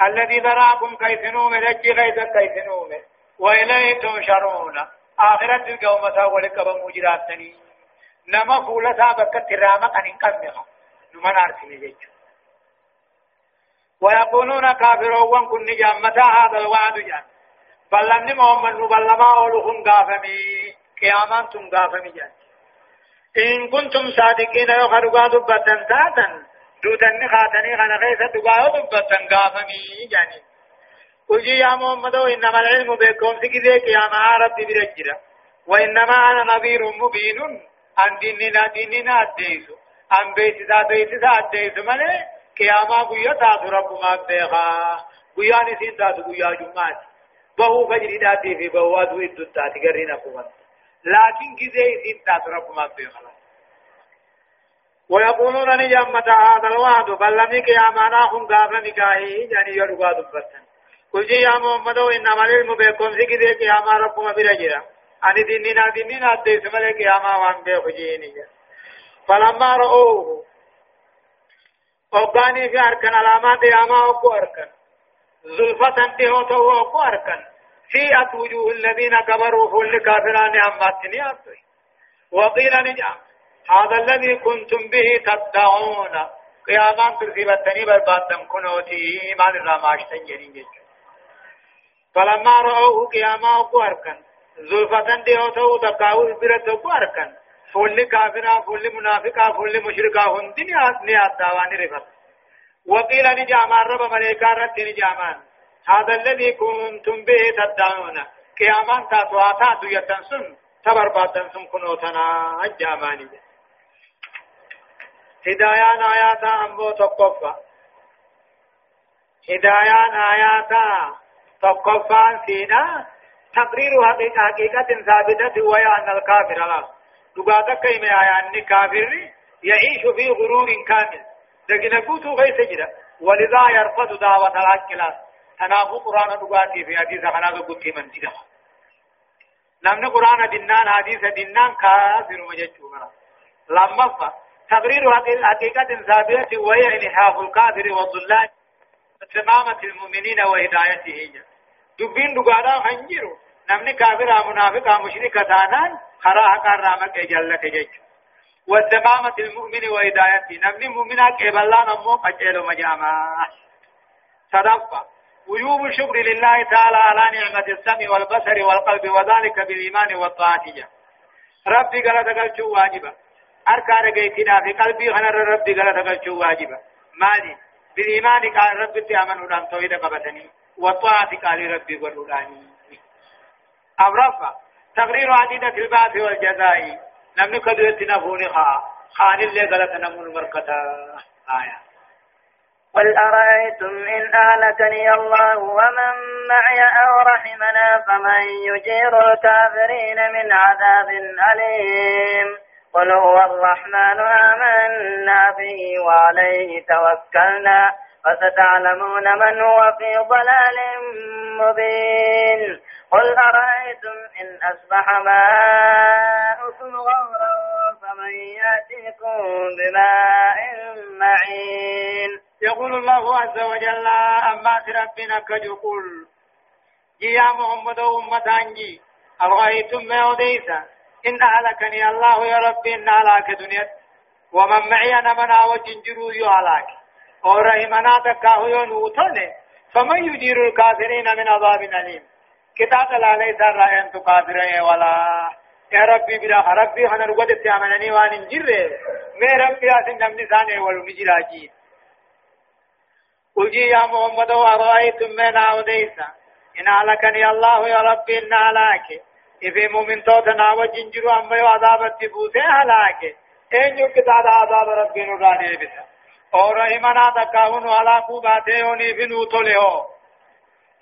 الذي ذراكم كيسنوم رجي غيظ كيسنوم وإليه تنشرون آخرت القومة ولك بمجراتني نما فولا سابقة تراما قن انقمها نمان أرسل جيجو ويقولون كافرون كن جامتا هذا الوعد جان بلن محمد نبلما أولهم غافمي قياما تم غافمي جان إن كنتم صادقين يخرقا دبتا تاتا دوتن خاتني خنا خيسة دقاء دبتا غافمي جاني وجي يا محمد إنما العلم بكم سكذي قياما ربي برجرة وإنما أنا نذير مبين ان ديننا ديننا اديسو ان بيتسا بيتسا اديسو ملي قياما قويا تاتو رب ما بيخا قويا نسين تاتو قويا جمعات بهو فجر داتي في بهو ادو ادو تاتي قرين قوات لكن كذي سين تاتو رب ما بيخا ويقولون نجمة هذا الوعد بل لم قيامنا هم قابل نكاهي يعني يرقى دبتن قل يا محمد إنما العلم بكم ذكر قياما ربما برجرا أني ديننا ديننا أديس ملك يا ما وان بيه خجيني فلما رأوه وقاني في أركان علامات يا ما أكو أركان زلفة انتهوا تو أكو أركان في وجوه الذين كبروا فل كافران أماتني أبوي وقيل نجام هذا الذي كنتم به تدعون قيامان ترسيبتني بربادم كنوتي ما لراماشتن جنين فلما رأوه قياما أكو أركان زلفتن دي تو تقاو برت کو ارکن فول کافرا فول منافقا فول مشرکا هندي نيات داواني رفت وقيل نجامان رب ملائكة رت نجامان هذا الذي كنتم به تدعون قيامان تاتواتا دويتنسن تبر باتنسن كنوتنا الجاماني هدايان آياتا أمبو تقفا هدايان آياتا تقفان سينا تقرير حقيقة ثابتة وهي أن الكافر لا. دقاتا كيما يعني كافر يعيش في غرور كامل. لكن قوتو غير سجرة ولذا يرفض دعوة العقل تنافو قرآن دقاتي في حديث خنا قلت من دي نمن قرآن دنان حديث دنان كافر مججو مرا لما تقرير حقيقة ثابتة وهي انحاف الكافر والضلال. تمامة المؤمنين وهدايته. دبين دقادا خنجرو. نمن كافر منافق مشرك تانان خرا حقا رامك جلك جيجو والتمامة المؤمن وهدايته نمن مؤمنا كبلان أمو قجل مجاما صدقا وجوب الشكر لله تعالى على نعمة السمع والبصر والقلب وذلك بالإيمان والطاعة ربي قال تقلت واجبا أركان قيتنا في قلبي خنا ربي قال تقلت واجبا مالي بالإيمان قال ربي تأمن ودان توحيد قبتني والطاعة قال ربي قلولاني أمرفا تقرير عديدة البعث والجزاء. نمني كدوتنا فوني خا خان اللي قالت نمون مركتا آية. قل أرأيتم إن أهلكني الله ومن معي أو رحمنا فمن يجير الكافرين من عذاب أليم. قل هو الرحمن آمنا به وعليه توكلنا فستعلمون من هو في ضلال مبين. قل أرأيتم إن أصبح ماؤكم غورا فمن يأتيكم بماء معين. يقول الله عز وجل أما ربنا كجقول. يا محمد أمة أنجي. أرأيتم ما أوديسا إن أهلكني الله يا ربي إن هلاك دنيا. ومن معي أنا من أوجنجرو يهلاك ورحمنا تكاه ينوتني فمن يجير الكافرين من عذاب أليم. كتاب لا ليس رأي أنت كافرين ولا. يا ربي بلا ربي أنا رقدت أمنني وأن انجر ما ربي أسن نمني ساني والمجراجين قل يا محمد أرأيتم من أوديسا إن هلكني الله يا ربي إن هلاك إذا مؤمن توتنا وجنجرو أما عذاب التبوسي هلاك أين يكتاد عذاب ربي نراني بسا. اور ایمانا تکاون والا کو باتے ہونی فنو تولے ہو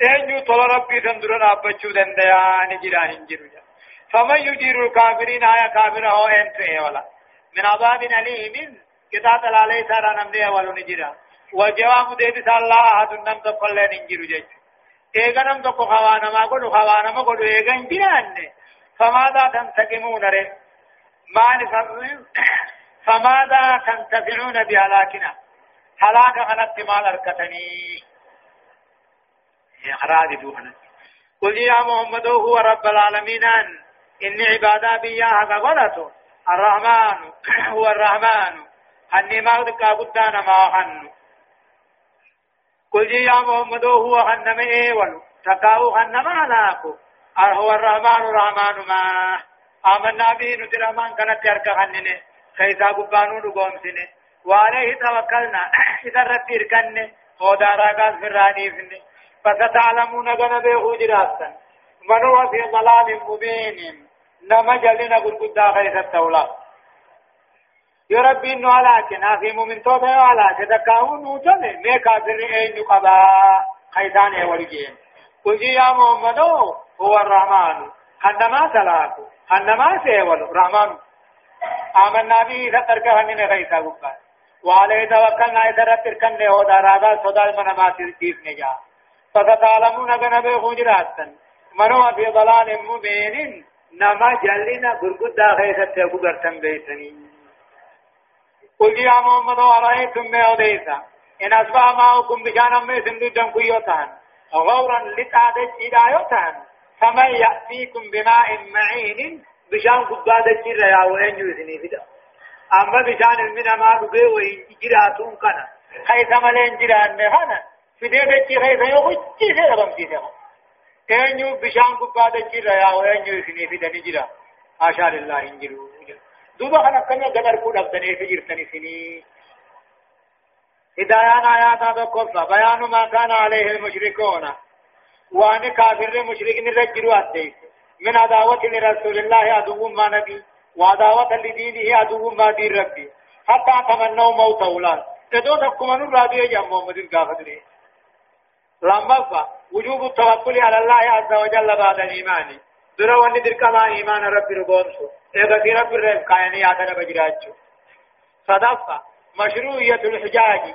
أين يطلع ربي سندر أبتشو دنديا نجرا هنجرو جا فمن يجير الكافرين آية كافر هو أنت ولا من عذاب أليم كتاب عليه سارا نمدي ولو نجرا وجواب ديبس الله أحد نم تقل ننجر جج إيغا نم تقو خوانا ما قلو خوانا ما قلو إيغا فماذا تنتقمون ري ما نفرم فماذا تنتفعون بهلاكنا هلاك خنت مال أركتني إخراج دوهنا. قل يا محمد هو رب العالمين. إن عبادا بياها غلطوا الرحمن [CLEARS THROAT] هو الرحمن. أني ما قدنا ما حنو قل يا محمد هو هنم إيول. تقاو هنم علاكو هو الرحمن الرحمن ما. آمنا به نترمان كانت يرك هننه كيسا قبانو نقوم سنه وعليه توكلنا. [CLEARS THROAT] إذا رتير كنه ودارا قاس فراني فنه فستعلمون غنبه هجراسا من هو في ضلال مبين نما جلنا قل قد خيس التولا يا ربي إنه على كنا في مؤمن توبة على تدكاون وجل ما كافر اين قبا. خيزان ولجين قل يا محمد هو الرحمن. حنما سلاك حنما سيول الرحمن آمنا به سترك هنين غيثا قبا. وعليه توكلنا إذا رتر كن له دارادا صدال من ما تركيف نجا. فتتعلمون غنبه هجراتا من هو في ضلال مبين. نما جلنا برقود خيثا تيقو قرتن بيتنين قل يا محمد أرأيتم ما أوديسا إن أصبح معكم بجانا ما سندوجا كيوتان غورا لتعدد إدايوتان فمن يأتيكم بماء معين؟ بشان قدادة جرى يا وين يوزني فدا أما بشان المنا ما ربي وين جراتون كنا. خيث ملين جران مهانا فدي بچي خيث يوخي جيسي ربم جيسي أين بشان قدادة جرى يا وين يوزني فدا نجرا آشاء الله انجروا دوبا خنا كنا قدر كود أبدني في جرتني سني هدايان آيات هذا كفا بيان ما كان عليه المشركون وان كافر مشرك نرجلوا الدين من عداوة لرسول الله عدو ما نبي وعداوة لدينه عدو ما دين ربي حتى تمنوا موت أولاد تدو تكما نرادي يا محمد القافدري لما وجوب التوكل على الله عز وجل بعد الإيمان. درا وان دركما إيمان ربي ربونسو إذا في رب الرب كايني آتنا بجراجو صدفة مشروعية الحجاج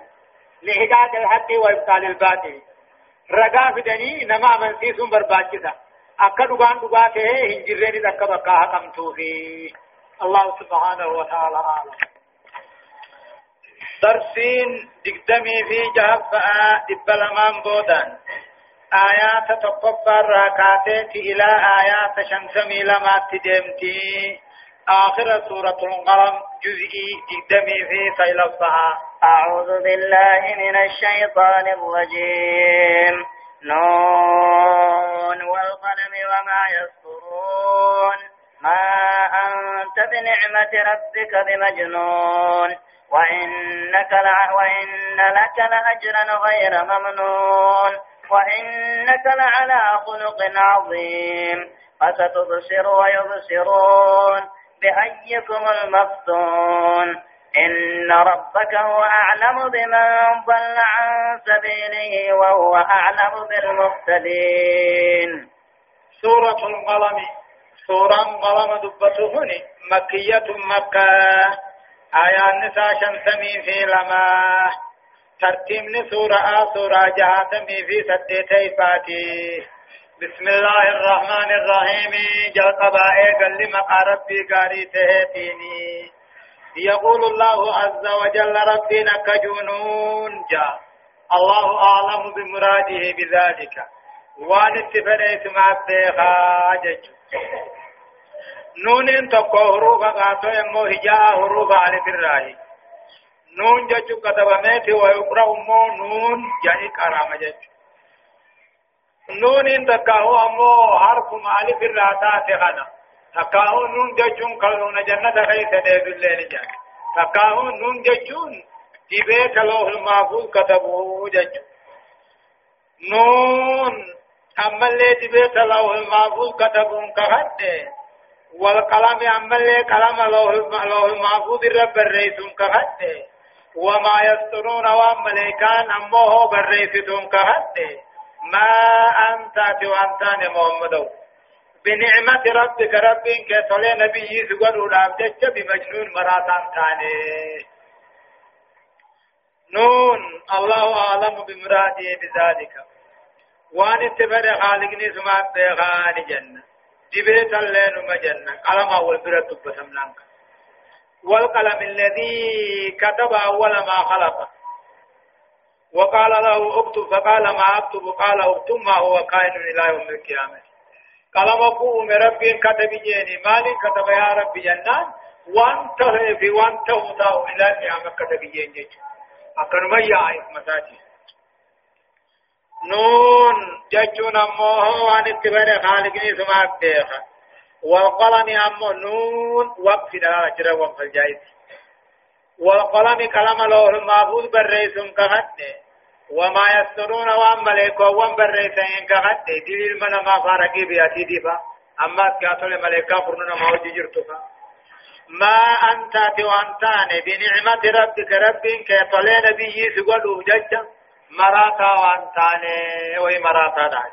لهداية الحق وإبطال الباطل. رقا فدني نما من سيسون برباچتا أكا دقان دقاته هنجرين دقا بقاها قمتو في الله سبحانه وتعالى أعلم. درسين دقدمي في جهب دبلمان بودان آيات تقبر راكاتي إلى آيات شمسمي لما تدمتي آخر سورة القلم جزئي دقدمي في سيلفها أعوذ بالله من الشيطان الرجيم نون والقلم وما يسطرون ما أنت بنعمة ربك بمجنون وإنك لع وإن لك لأجرا غير ممنون وإنك لعلى خلق عظيم فستبصر ويبصرون بأيكم المفتون إن ربك هو أعلم بمن ضل عن سبيله وهو أعلم بالمهتدين سورة القلم. سورة القلم دبته مكية مكة آيات نساء شنسمي في لما ترتيب سورة سورة جهاتمي في ستة فاتي بسم الله الرحمن الرحيم جل قبائل قل لما ربي قاري تهتيني يقول الله عز وجل ربنا كجنون جاء الله أعلم بمراده بذلك وان اتفنيت مع التخاجج نون تقو حروف قاتو يمو هجاء حروف على الراهي نون جج كتبميت ويقرأ مو نون يعني كرامة جج نون تقو أمو حرف مالف الراتات غنم تكاهو نون جچون قالون جنة خيس ديب الليل جان تكاهو نون جچون دبيت لوح المحفوظ كتبه جچون نون أما اللي دبيت لوح المحفوظ كتبون كهد والقلم أما اللي قلم لوح المحفوظ رب الرئيسون كهد وما يسترون وملائكان أمه بالرئيسون كهد ما أنت وأنتان محمدو. بنعمة ربك رب كسولي نبي سقل ولابدت بمجنون مراتان تاني. نون الله أعلم بمراده بذلك. وان اتبر خالقني سمات بيغاني جنة دبيت اللين مجنة قلم أول برد بسمنانك والقلم الذي كتب أول ما خلق وقال له اكتب فقال ما اكتب قال اكتب ما هو كائن إلى يوم القيامه قلم قوم ربي كتب جيني مالي كتب يا ربي جنان وانت في وانت وتا إلى قيامة كتب جيني أكن ما يعيف مساجي نون ججون أمه وان اتبار خالقني سماك ديخا والقلم أمه نون وقف دلالة جرى وقف الجائز والقلم كلام لوح المحفوظ بالرئيس كهده وما يسترون وان ملائكة وان بريسين كغد دليل من ما فارقي بياتي ديفا أما كاتل ملائكة فرننا ما وجي جرتفا ما أنت وأنتان بنعمة ربك ربك كطلع نبي سقلوا ججا مراتا وأنتان وهي مراتا داج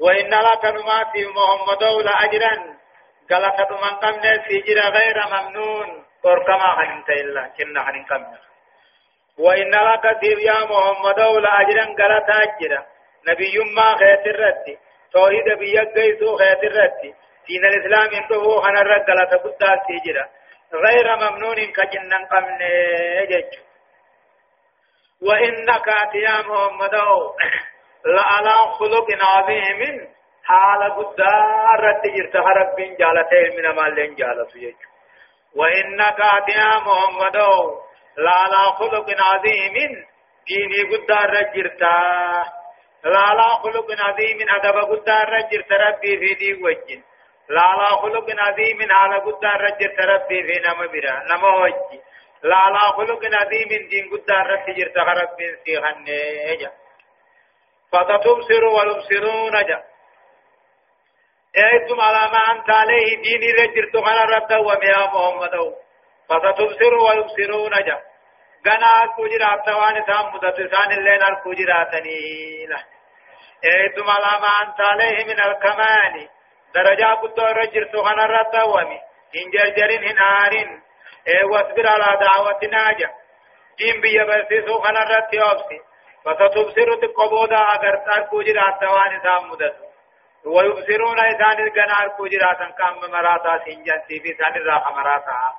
وإن لك نما في محمد لأجرا قلت من قمنا في جرى غير ممنون وركما خنمت إلا كنا خنم قمنا وإن لك سير يا محمد ولا أجرا قلتا أجرا نبي ما خيت الرد توحيد بيك قيسو خيت الرد دين الإسلام انتهو خنا الرد قلتا قد سيجرا غير ممنون كجنن قمن جج وإنك يا محمد لعلى خلق عظيم. حال قد رد جرت رب جالته من مال جالته يج وإنك يا محمد لا خلق عظيم. ديني قدار رجرتا لا لا خلق عظيم. أدب قدار رجرت ربي في دي وجه. لا خلق عظيم. على قدار رجرت ربي في نم برا لا لا خلق عظيم دين قدار رجرت ربي في خنجا فتتبصر والمبصرون جا ايتم على ما انت عليه ديني رجرت خنا رب وميا محمد فستبصر ويبصرون جا غنا كوجرات وان سام مدتسان اللين الكوجراتني لا ايتم على ما انت عليه من الكمال درجة قد رجر سخنا رتومي إن جرجر هنارين واصبر على دعوة ناجا دين بيا برسيسو خنا رتي أوبسي فستبصر تقبودا أغر تاركو جرات دوان إسان مدد ويبصرون إسان الغنار كو جراتا كام مراتا سنجان سيفي إسان الراح مراتا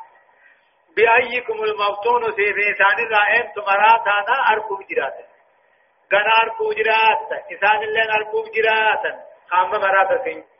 بأيكم المفتون سيفي إسان الرائم تمراتا نا أركو جراتا غنار كو جراتا إسان اللين أركو جراتا كام مراتا سنجان